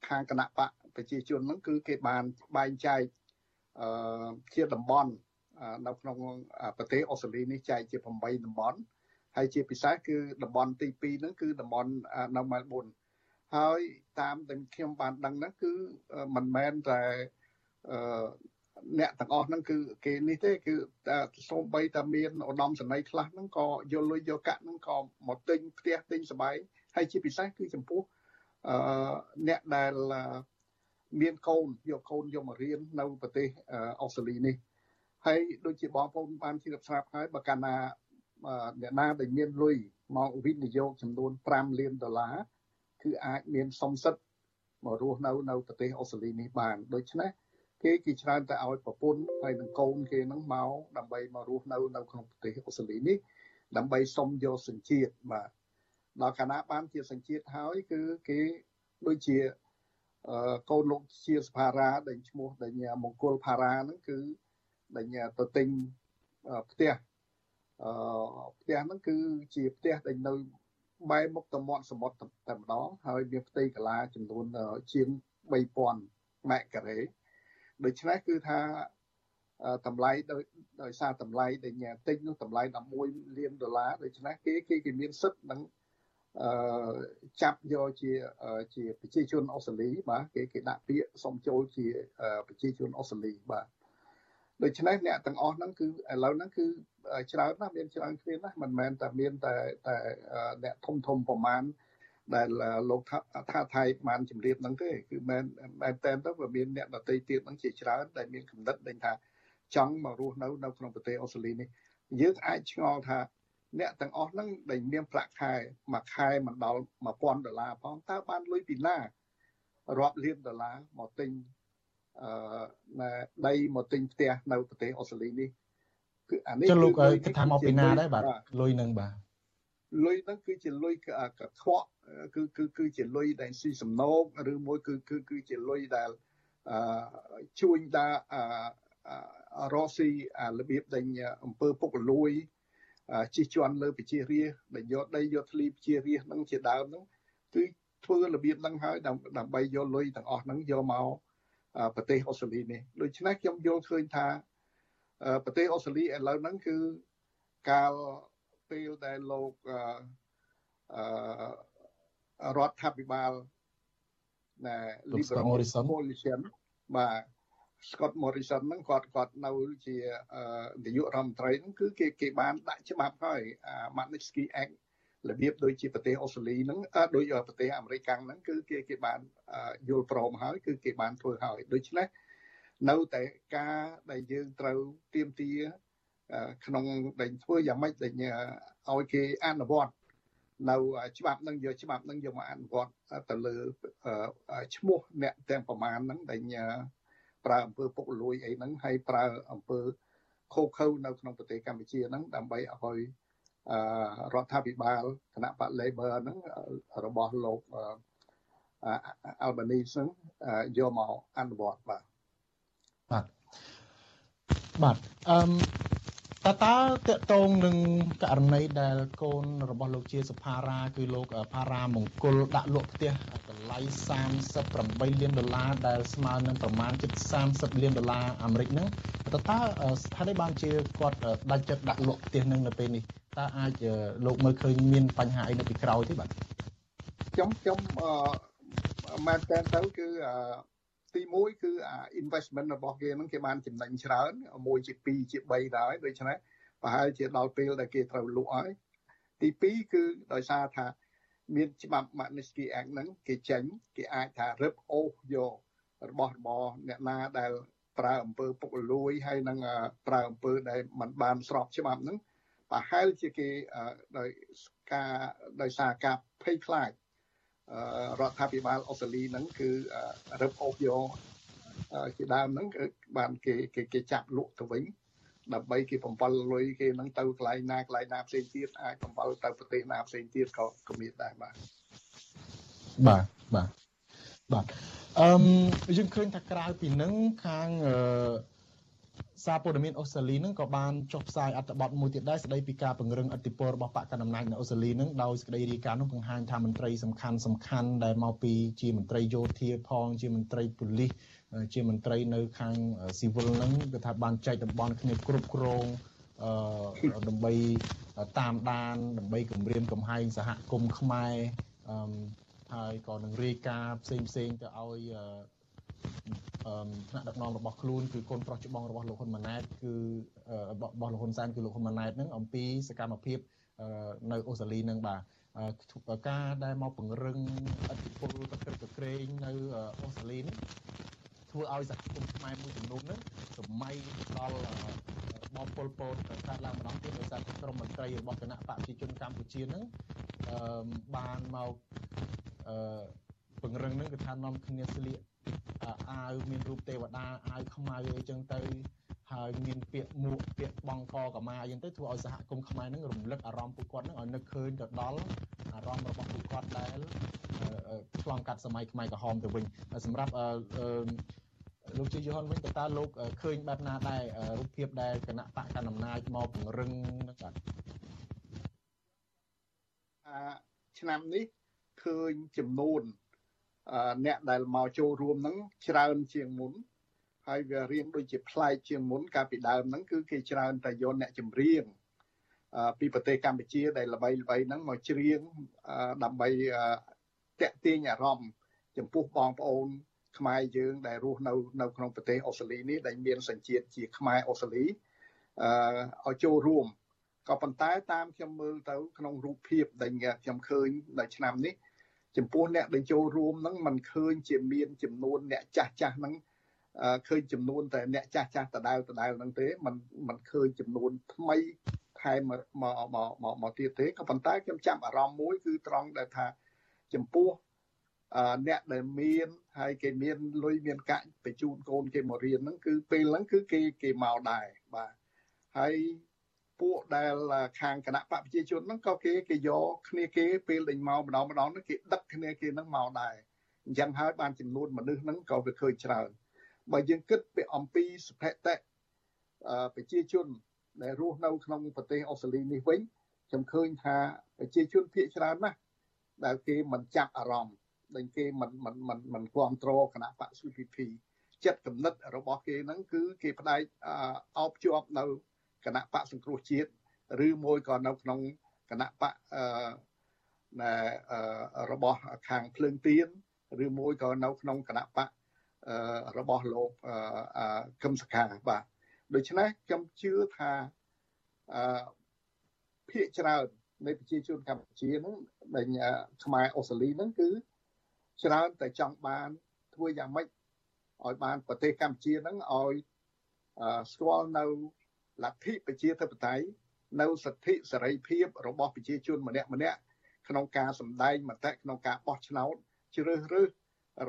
ខាងគណៈបកប្រជាជនហ្នឹងគឺគេបានបែងចែកអឺជាតំបន់នៅក្នុងប្រទេសអូស្ត្រាលីនេះចែកជា8តំបន់ហើយជាពិសេសគឺតំបន់ទី2ហ្នឹងគឺតំបន់នៅមែលប៊នហើយតាមដែលខ្ញុំបានដឹងហ្នឹងគឺមិនមែនតែអឺ អ្នកទាំងអស់ហ្នឹងគឺគេនេះទេគឺសូម្បីតែមានឧត្តមសេនីយ៍ខ្លះហ្នឹងក៏យកលុយយកកាក់ហ្នឹងក៏មកទិញផ្ទះទិញសបាយហើយជាពិសេសគឺចំពោះអឺអ្នកដែលមានកូនយកកូនយកមករៀននៅប្រទេសអូស្ត្រាលីនេះហើយដូចជាបងប្អូនបានជ្រាបស្រាប់ហើយបើកាលណាអ្នកណាដែលមានលុយមកវិនិយោគចំនួន5លានដុល្លារគឺអាចមានសំសិទ្ធមករស់នៅនៅប្រទេសអូស្ត្រាលីនេះបានដូច្នេះ គេគេច្រើនតែឲ្យប្រពន្ធហើយនឹងកូនគេនឹងមកដើម្បីមករស់នៅនៅក្នុងប្រទេសអូស្ត្រាលីនេះដើម្បីសុំយកសញ្ជាតិបាទដល់កាលណាបានជាសញ្ជាតិហើយគឺគេដូចជាកូនលោកជាសភារាដែលឈ្មោះដែលមង្គលផារាហ្នឹងគឺដែលទៅទិញផ្ទះអឺផ្ទះហ្នឹងគឺជាផ្ទះដែលនៅបែរមុខទៅមាត់សមុទ្រតែម្ដងហើយមានផ្ទៃកាឡាចំនួនជាង3000ម៉ែត្រការ៉េ ដូច្នេះគឺថាតម្លៃដោយដោយសារតម្លៃដែលញ៉ាទិញនោះតម្លៃ11លានដុល្លារដូច្នេះគេគេគេមានសិទ្ធិនឹងអឺចាប់យកជាជាប្រជាជនអូស្ត្រាលីបាទគេគេដាក់ពាក្យសុំចូលជាប្រជាជនអូស្ត្រាលីបាទដូច្នេះអ្នកទាំងអស់ហ្នឹងគឺឥឡូវហ្នឹងគឺច្រើនណាស់មានច្រើនគ្នាណាស់មិនមែនតែមានតែតែអ្នកធំធំប្រមាណ ដែលលោកថាថៃបានជម្រាបហ្នឹងទេគឺមែនមែនតែនទៅវាមានអ្នកដតីទៀតហ្នឹងជាច្រើនដែលមានកំណត់ដឹងថាចង់មករស់នៅនៅក្នុងប្រទេសអូស្ត្រាលីនេះយើងអាចឆ្ងល់ថាអ្នកទាំងអស់ហ្នឹងដែលមានប្រាក់ខែមួយខែមិនដល់1000ដុល្លារផងតើបានលុយពីណារាប់លានដុល្លារមកទិញអឺដីមកទិញផ្ទះនៅប្រទេសអូស្ត្រាលីនេះគឺអានេះចុះលោកគិតថាមកពីណាដែរបាទលុយនឹងបាទ លុយហ្នឹងគឺជាលុយកខ្វក់គឺគឺគឺជាលុយដែលស៊ីសំណោកឬមួយគឺគឺគឺជាលុយដែលអឺជួញដាអឺរស់ស៊ីរបៀបដែលអង្គើពុករលួយជិះជាន់លើប្រជារាស្ត្រដែលយកដីយកធ្លីប្រជារាស្ត្រហ្នឹងជាដើមហ្នឹងគឺធ្វើរបៀបហ្នឹងហើយដើម្បីយកលុយទាំងអស់ហ្នឹងយកមកប្រទេសអូស្ត្រាលីនេះដូច្នេះខ្ញុំយល់ឃើញថាប្រទេសអូស្ត្រាលីឥឡូវហ្នឹងគឺកាល ពេលដែលលោកអឺរដ្ឋាភិបាលណែ Liberal Coalition បាទ Scott Morrison ហ្នឹងគាត់គាត់នៅជានាយករដ្ឋមន្ត្រីហ្នឹងគឺគេគេបានដាក់ច្បាប់ហើយ Magnitsky Act របៀបដូចជាប្រទេសអូស្ត្រាលីហ្នឹងដូចប្រទេសអាមេរិកហ្នឹងគឺគេគេបានយល់ព្រមហើយ គឺគេបានធ្វើហើយដូច្នេះនៅតែការដែលយើងត្រូវទៀមទា ក្នុងដែលធ្វើយ៉ាងម៉េចដែលឲ្យគេអនុវត្តនៅច្បាប់នឹងយកច្បាប់នឹងយកមកអនុវត្តទៅលើឈ្មោះអ្នកទាំងប្រមាណហ្នឹងដែលប្រើអំពើពុករលួយអីហ្នឹងហើយប្រើអំពើខូខើនៅក្នុងប្រទេសកម្ពុជាហ្នឹងដើម្បីឲ្យរដ្ឋាភិបាលគណៈបក Labor ហ្នឹងរបស់លោក Albanese ហ្នឹងយកមកអនុវត្តបាទបាទបាទអឺ តើតើតកតងនឹងករណីដែលកូនរបស់លោកជាសុផារ៉ាគឺលោកផារ៉ាមង្គលដាក់លក់ផ្ទះតម្លៃ38លានដុល្លារដែលស្មើនឹងប្រមាណជិត30លានដុល្លារអាមេរិកហ្នឹងតើតើស្ថានភាពបានជាគាត់ដាច់ចិត្តដាក់លក់ផ្ទះហ្នឹងនៅពេលនេះតើអាចលោកមើលឃើញមានបញ្ហាអីនៅពីក្រោយទេបាទខ្ញុំខ្ញុំអឺមែនតើទៅគឺអឺ ទី1គឺអា investment របស់គេហ្នឹងគេបានចំណេញច្រើនមួយជា2ជា3ដែរដូច្នេះប្រហែលជាដល់ពេលដែលគេត្រូវលក់ហើយទី2គឺដោយសារថាមានច្បាប់ Magnitsky Act ហ្នឹងគេចេញគេអាចថារឹបអូសយករបស់របរអ្នកណាដែលប្រើអំពើពុករលួយហើយនឹងប្រើអំពើដែលมันបានស្របច្បាប់ហ្នឹងប្រហែលជាគេដោយការដោយសារការភ័យខ្លាច រដ្ឋាភិបាលអូស្ត្រាលីហ្នឹងគឺរឹបអូសយកជាដើមហ្នឹងគឺបានគេគេគេចាប់លក់ទៅវិញដើម្បីគេបំពល់លុយគេហ្នឹងទៅកន្លែងណាកន្លែងណាផ្សេងទៀតអាចបំពល់ទៅប្រទេសណាផ្សេងទៀតក៏ក៏មានដែរបាទបាទបាទបាទអឺយើងឃើញថាក្រៅពីនឹងខាងអឺ សារព័ត៌មានអូស្ត្រាលីនឹងក៏បានចុះផ្សាយអត្ថបទមួយទៀតដែរស្ដីពីការពង្រឹងអធិបតេយ្យរបស់បកកណ្ដាលអំណាចនៅអូស្ត្រាលីនឹងដោយសេចក្តីរាយការណ៍នោះបង្ហាញថាមន្ត្រីសំខាន់សំខាន់ដែលមកពីជាមន្ត្រីយោធាផងជាមន្ត្រីប៉ូលីសជាមន្ត្រីនៅខាងស៊ីវិលនឹងគឺថាបានចែកតំបន់គ្នាគ្រប់គ្រងអឺដើម្បីតាមដានដើម្បីគម្រាមកំហែងសហគមន៍ខ្មែរអឺហើយក៏នឹងរាយការណ៍ផ្សេងផ្សេងទៅឲ្យ ថ្នាក់ដឹកនាំរបស់ខ្លួនគឺកូនប្រុសច្បងរបស់លោកហ៊ុនម៉ាណែតគឺរបស់លោកហ៊ុនសែនគឺលោកហ៊ុនម៉ាណែតនឹងអំពីសកម្មភាពនៅអូស្ត្រាលីនឹងបាទការដែលមកពង្រឹងអធិបុលប្រក្រតិក្រែងនៅអូស្ត្រាលីនេះធ្វើឲ្យសហគមន៍ខ្មែរមួយចំនួនហ្នឹងសម័យដល់បងពលពតកើតឡើងម្ដងទៀតដោយសារក្រុមមន្ត្រីរបស់គណៈបកប្រជាជនកម្ពុជាហ្នឹងបានមកពង្រឹងហ្នឹងគឺថានាំគ្នាស្លៀក អាវមានរូបទេវតាអាវខ្មៅអីចឹងទៅហើយមានពាក្យមួកពាក្យបងកកម៉ាអីចឹងទៅធ្វើឲ្យសហគមន៍ខ្មែរហ្នឹងរំលឹកអារម្មណ៍ពួកគាត់ហ្នឹងឲ្យនឹកឃើញទៅដល់អារម្មណ៍របស់ពួកគាត់ដែលឆ្លងកាត់សម័យខ្មែរក្រហមទៅវិញសម្រាប់លោកជាយហនវិញតើតើលោកឃើញបែបណាដែររូបភាពដែលគណៈបកកណ្ដាលអំណាចមកពង្រឹងហ្នឹងបាទអាឆ្នាំនេះឃើញចំនួន អ្នកដែលមកចូលរួមហ្នឹងច្រើនជាងមុនហើយវារៀងដូចជាប្លែកជាងមុនកាលពីដើមហ្នឹងគឺគេច្រើនតែយកអ្នកចម្រៀងពីប្រទេសកម្ពុជាដែលល្បីល្បីហ្នឹងមកច្រៀងដើម្បីតាក់ទាញអារម្មណ៍ចំពោះបងប្អូនខ្មែរយើងដែលរស់នៅនៅក្នុងប្រទេសអូស្ត្រាលីនេះដែលមានសញ្ជាតិជាខ្មែរអូស្ត្រាលីអឺឲ្យចូលរួមក៏ប៉ុន្តែតាមខ្ញុំមើលទៅក្នុងរូបភាពដែលខ្ញុំឃើញនៅឆ្នាំនេះ ចំពោះអ្នកដែលចូលរួមហ្នឹងมันឃើញជាមានចំនួនអ្នកចាស់ចាស់ហ្នឹងឃើញចំនួនតែអ្នកចាស់ចាស់ដដែលដដែលហ្នឹងទេมันมันឃើញចំនួនថ្មីថែមមកមកមកមកទៀតទេក៏ប៉ុន្តែខ្ញុំចាប់អារម្មណ៍មួយគឺត្រង់ដែលថាចំពោះអ្នកដែលមានហើយគេមានលុយមានកាក់បញ្ជូនកូនគេមករៀនហ្នឹងគឺពេលហ្នឹងគឺគេគេមកដែរបាទហើយ ពួកដែលខាងគណៈបកប្រជាជនហ្នឹងក៏គេគេយកគ្នាគេពេលដេញមកម្ដងម្ដងហ្នឹងគេដឹកគ្នាគេហ្នឹងមកដែរអញ្ចឹងហើយបានចំនួនមនុស្សហ្នឹងក៏វាឃើញច្រើនបើយើងគិតពីអំពីសភតិប្រជាជនដែលរស់នៅក្នុងប្រទេសអូស្ត្រាលីនេះវិញខ្ញុំឃើញថាប្រជាជនភាគច្រើនណាស់ដែលគេមិនចាប់អារម្មណ៍ដែលគេមិនមិនមិនមិនគ្រប់គ្រងគណៈបក CPP ចិត្តគំនិតរបស់គេហ្នឹងគឺគេផ្ដាច់អោបជាប់នៅ គណៈបកសង្គ្រោះជាតិឬមួយក៏នៅក្នុងគណៈបកអឺរបស់ខាងភ្លើងទៀនឬមួយក៏នៅក្នុងគណៈបករបស់លោកកឹមសខាបាទដូច្នេះខ្ញុំជឿថាអឺភាគច្រើននៃប្រជាជនកម្ពុជាហ្នឹងដែលខ្មែរអូស្ត្រាលីហ្នឹងគឺច្រើនតែចង់បានធ្វើយ៉ាងម៉េចឲ្យបានប្រទេសកម្ពុជាហ្នឹងឲ្យស្គាល់នៅ លទ្ធិប្រជាធិបតេយ្យនៅសិទ្ធិសេរីភាពរបស់ប្រជាជនម្នាក់ម្នាក់ក្នុងការសម្ដែងមតិក្នុងការបោះឆ្នោតជ្រើសរើស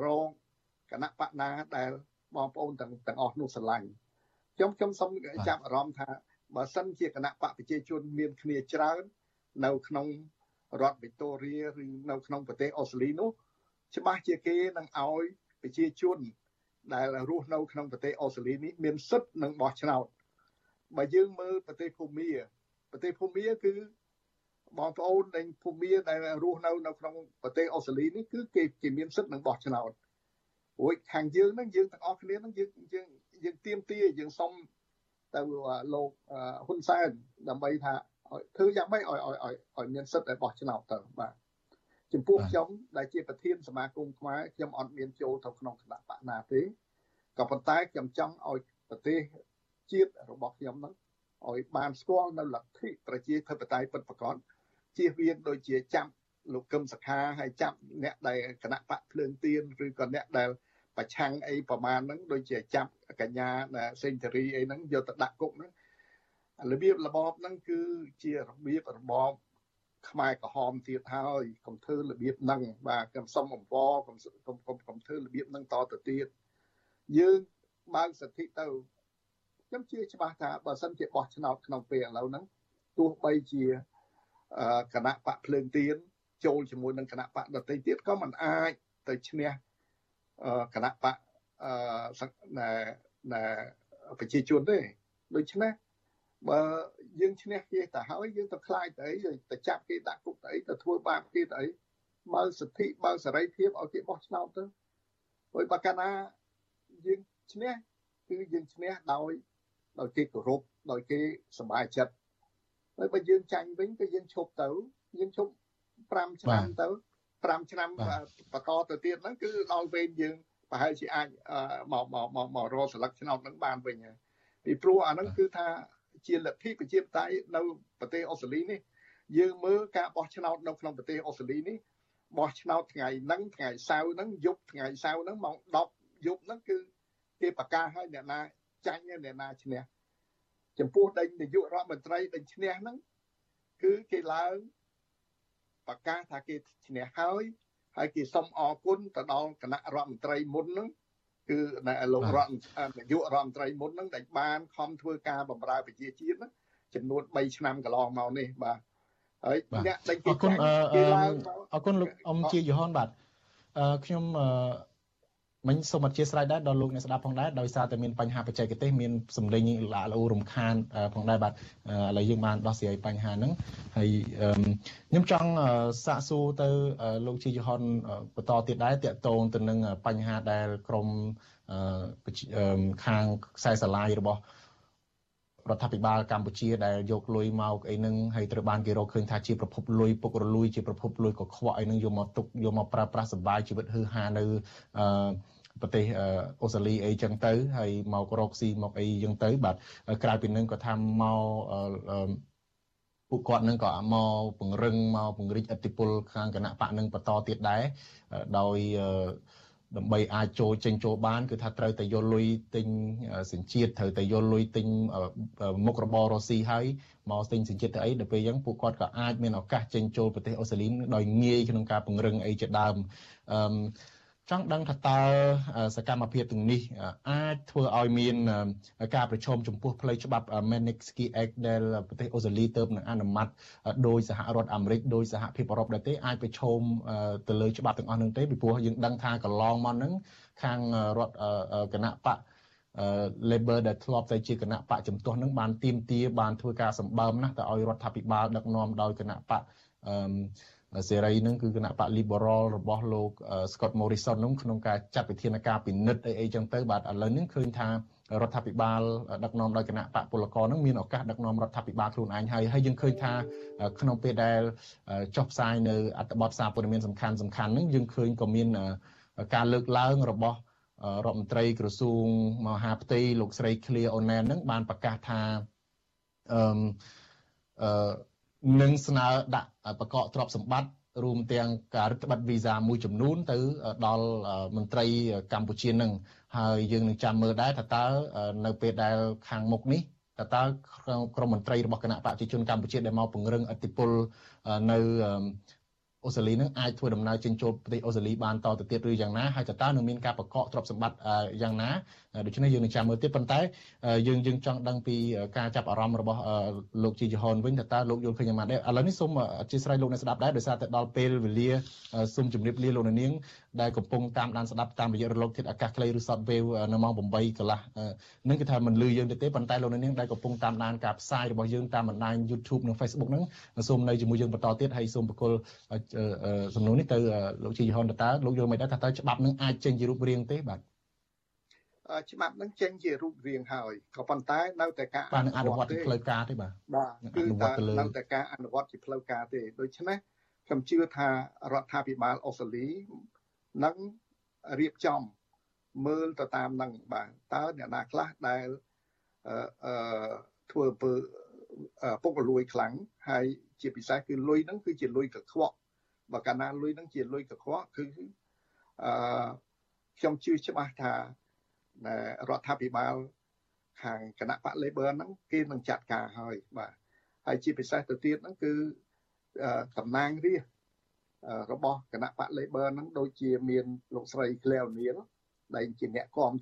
រងគណៈបកណាដែលបងប្អូនទាំងទាំងអស់នោះស្រឡាញ់ខ្ញុំខ្ញុំសូមចាប់អារម្មណ៍ថាបើសិនជាគណៈបកប្រជាជនមានគ្នាច្រើននៅក្នុងរដ្ឋវីតូរីឬនៅក្នុងប្រទេសអូស្ត្រាលីនោះច្បាស់ជាគេនឹងឲ្យប្រជាជនដែលរស់នៅក្នុងប្រទេសអូស្ត្រាលីនេះមានសិទ្ធិនឹងបោះឆ្នោត បើយើងមើលប្រទេសភូមាប្រទេសភូមាគឺបងប្អូនในភូមាដែលរស់នៅនៅក្នុងប្រទេសអូស្ត្រាលីនេះគឺគេគេមានសិទ្ធិនឹងបោះឆ្នោតរួចខាងយើងហ្នឹងយើងទាំងអស់គ្នាហ្នឹងយើងយើងយើងទៀមទាយើងសុំទៅលោកហ៊ុនសែនដើម្បីថាធ្វើយ៉ាងម៉េចឲ្យឲ្យឲ្យឲ្យមានសិទ្ធិឲ្យបោះឆ្នោតទៅបាទចំពោះខ្ញុំដែលជាប្រធានសមាគមខ្មែរខ្ញុំអត់មានចូលទៅក្នុងគណៈបកណាទេក៏ប៉ុន្តែខ្ញុំចង់ឲ្យប្រទេស ជាតិរបស់ខ្ញុំហ្នឹងឲ្យបានស្គាល់នៅលទ្ធិប្រជាធិបតេយ្យពិតប្រាកដជៀសវាងដូចជាចាប់លោកកឹមសខាហើយចាប់អ្នកដែលគណៈបកភ្លើងទៀនឬក៏អ្នកដែលប្រឆាំងអីប្រមាណហ្នឹងដូចជាចាប់កញ្ញាសេងធារីអីហ្នឹងយកទៅដាក់គុកហ្នឹងរបៀបរបបហ្នឹងគឺជារបៀបរបបខ្មែរក្រហមទៀតហើយកុំធ្វើរបៀបហ្នឹងបាទខ្ញុំសុំអង្វរកុំកុំកុំកុំធ្វើរបៀបហ្នឹងតទៅទៀតយើងបើកសិទ្ធិទៅ ខ្ញុំជឿច្បាស់ថាបើសិនជាបោះឆ្នោតក្នុងពេលឥឡូវហ្នឹងទោះបីជាគណៈបកភ្លើងទៀនចូលជាមួយនឹងគណៈបកដទៃទៀតក៏មិនអាចទៅឈ្នះគណៈបកណែណែប្រជាជនទេដូច្នេះបើយើងឈ្នះគេទៅហើយយើងទៅខ្លាចទៅអីទៅចាប់គេដាក់គុកទៅអីទៅធ្វើបាបគេទៅអីបើសិទ្ធិបើសេរីភាពឲ្យគេបោះឆ្នោតទៅហើយបើកាលណាយើងឈ្នះគឺយើងឈ្នះដោយ ដោយគេគោរពដោយគេសប្បាយចិត្តហើយបើយើងចាញ់វិញក៏យើងឈប់ទៅយើងឈប់5ឆ្នាំទៅ5ឆ្នាំបន្តទៅទៀតហ្នឹងគឺដល់ពេលយើងប្រហែលជាអាចមកមកមកមករកស្លឹកឆ្នោតហ្នឹងបានវិញហើយពីព្រោះអាហ្នឹងគឺថាជាលទ្ធិប្រជាធិបតេយ្យនៅប្រទេសអូស្ត្រាលីនេះយើងមើលការបោះឆ្នោតនៅក្នុងប្រទេសអូស្ត្រាលីនេះបោះឆ្នោតថ្ងៃហ្នឹងថ្ងៃសៅរ៍ហ្នឹងយប់ថ្ងៃសៅរ៍ហ្នឹងម៉ោង10យប់ហ្នឹងគឺគេប្រកាសឲ្យអ្នកណា ចាញ់អ្នកណាឈ្នះចំពោះដេញនាយករដ្ឋមន្ត្រីដេញឈ្នះហ្នឹងគឺគេឡើងប្រកាសថាគេឈ្នះហើយហើយគេសុំអរគុណទៅដល់គណៈរដ្ឋមន្ត្រីមុនហ្នឹងគឺលោករដ្ឋនាយករដ្ឋមន្ត្រីមុនហ្នឹងដែលបានខំធ្វើការបម្រើប្រជាជាតិហ្នឹងចំនួន3ឆ្នាំកន្លងមកនេះបាទហើយអ្នកដេញគេអរគុណអរគុណលោកអមជាយហនបាទខ្ញុំ មិញសូមអធិស្ឋានដែរដល់លោកអ្នកស្ដាប់ផងដែរដោយសារតែមានបញ្ហាបច្ចេកទេសមានសម្លេងឡាក់លោរំខានផងដែរបាទឥឡូវយើងបានដោះស្រាយបញ្ហាហ្នឹងហើយខ្ញុំចង់សាកសួរទៅលោកជាយហនបន្តទៀតដែរតកតងទៅនឹងបញ្ហាដែលក្រមខាងខ្សែស្រឡាយរបស់រដ្ឋាភិបាលកម្ពុជាដែលយកលុយមកអីហ្នឹងហើយត្រូវបានគេរកឃើញថាជាប្រភពលុយពុករលួយជាប្រភពលុយកខ្វក់អីហ្នឹងយកមកទុកយកមកប្រើប្រាស់សម្បាយជីវិតហឺហានៅអឺ ប្រទេសអូស្ត្រាលីអីចឹងទៅហើយមករកស៊ីមកអីចឹងទៅ បាទក្រៅពីនឹងក៏ថាមកពួកគាត់នឹងក៏មកពង្រឹងមកពង្រីកអធិបុលខាងគណៈបកនឹងបន្តទៀតដែរដោយដើម្បីអាចចូលចេញចូលបានគឺថាត្រូវតែយកលុយទិញសញ្ជាតិត្រូវតែយកលុយទិញមុខរបររស់ស៊ីហើយមកទិញសញ្ជាតិទៅអីដល់ពេលអញ្ចឹងពួកគាត់ក៏អាចមានឱកាសចេញចូលប្រទេសអូស្ត្រាលីដោយងាយក្នុងការពង្រឹងអីជាដើមអឺ ចង់ដឹងថាតើសកម្មភាពទាំងនេះអាចធ្វើឲ្យមានការប្រឈមចំពោះផ្លូវច្បាប់ Magnitsky Act ដែលប្រទេសអូស្ត្រាលីទៅនឹងអនុម័តដោយសហរដ្ឋអាមេរិកដោយសហភាពអឺរ៉ុបដែរទេអាចប្រឈមទៅលើច្បាប់ទាំងអស់នោះទេពីព្រោះយើងដឹងថាកន្លងមកហ្នឹងខាងរដ្ឋគណៈបក labor ដែលធ្លាប់តែជាគណៈបកជំទាស់នឹងបានទៀមទាបានធ្វើការសម្បើមណាស់ទៅឲ្យរដ្ឋាភិបាលដឹកនាំដោយគណៈបកអឺ សេរីនឹងគឺគណៈបក Liberal របស់លោក Scott Morrison នោះក្នុងការចាត់វិធានការពិនិត្យអីអីចឹងទៅបាទឥឡូវនេះឃើញថារដ្ឋាភិបាលដឹកនាំដោយគណៈបកពលករនឹងមានឱកាសដឹកនាំរដ្ឋាភិបាលខ្លួនឯងហើយហើយយើងឃើញថាក្នុងពេលដែលចុះផ្សាយនៅអត្ថបទសារព័ត៌មានសំខាន់សំខាន់នឹងយើងឃើញក៏មានការលើកឡើងរបស់រដ្ឋមន្ត្រីក្រសួងមហាផ្ទៃលោកស្រី Clear Onen នឹងបានប្រកាសថាអឺអឺ នឹងស្នើដាក់បកកទ្រព្យសម្បត្តិរួមទាំងការរឹតបន្តឹងវីសាមួយចំនួនទៅដល់មន្ត្រីកម្ពុជានឹងហើយយើងនឹងចាំមើលដែរថាតើនៅពេលដែលខាងមុខនេះតើតើក្រមមន្ត្រីរបស់គណៈបព្វជិជនកម្ពុជាដែលមកពង្រឹងអធិបុលនៅអូស្ត្រាលីនឹងអាចធ្វើដំណើរចេញចូលប្រទេសអូស្ត្រាលីបានតទៅទៀតឬយ៉ាងណាហើយតើតើនឹងមានការប្រកបទ្រព្យសម្បត្តិយ៉ាងណា ដូច្នេះយើងនឹងចាំមើលទៀតប៉ុន្តែយើងយើងចង់ដឹងពីការចាប់អារម្មណ៍របស់លោកជីយ៉ហនវិញតើតើលោកយល់ឃើញយ៉ាងម៉េចដែរឥឡូវនេះសូមអធិស្ឋានលោកអ្នកស្ដាប់ដែរដោយសារតែដល់ពេលវេលាសូមជម្រាបលាលោកនាងដែលកំពុងតាមដានស្ដាប់តាមរយៈរលកធាតុអាកាសខ្លីឬ Shortwave នៅម៉ោង8កន្លះនឹងគឺថាមិនលឺយើងទេប៉ុន្តែលោកនាងដែលកំពុងតាមដានការផ្សាយរបស់យើងតាមបណ្ដាញ YouTube និង Facebook ហ្នឹងសូមនៅជាមួយយើងបន្តទៀតហើយសូមបកគលសំណួរនេះទៅលោកជីយហុនតើលោកយល់មិនដែរថាតើច្បាប់នឹងអាចចេញជារូបរាងទេបាទ ច្បាប់នឹងចេញជារូបរាងហើយក៏ប៉ុន្តែនៅតែការបាទនឹងអនុវត្តជាផ្លូវការទេបាទបាទគឺតែនៅតែការអនុវត្តជាផ្លូវការទេដូច្នេះខ្ញុំជឿថារដ្ឋាភិបាលអូស្ត្រាលីនឹងរៀបចំមើលទៅតាមនឹងបាទតើអ្នកណាខ្លះដែលអឺអឺធ្វើអំពើពុករលួយខ្លាំងហើយជាពិសេសគឺលុយហ្នឹងគឺជាលុយកខ្វក់បើកាលណាលុយហ្នឹងជាលុយកខ្វក់គឺអឺខ្ញុំជឿច្បាស់ថា រដ្ឋាភិបាលខាងគណៈបក Labor ហ្នឹងគេនឹងចាត់ការហើយបាទហើយជាពិសេសទៅទៀតហ្នឹងគឺតំណាងរាស្ត្ររបស់គណៈបក Labor ហ្នឹងដូចជាមានលោកស្រី Claire O'Neil ដែលជាអ្នកគ្រប់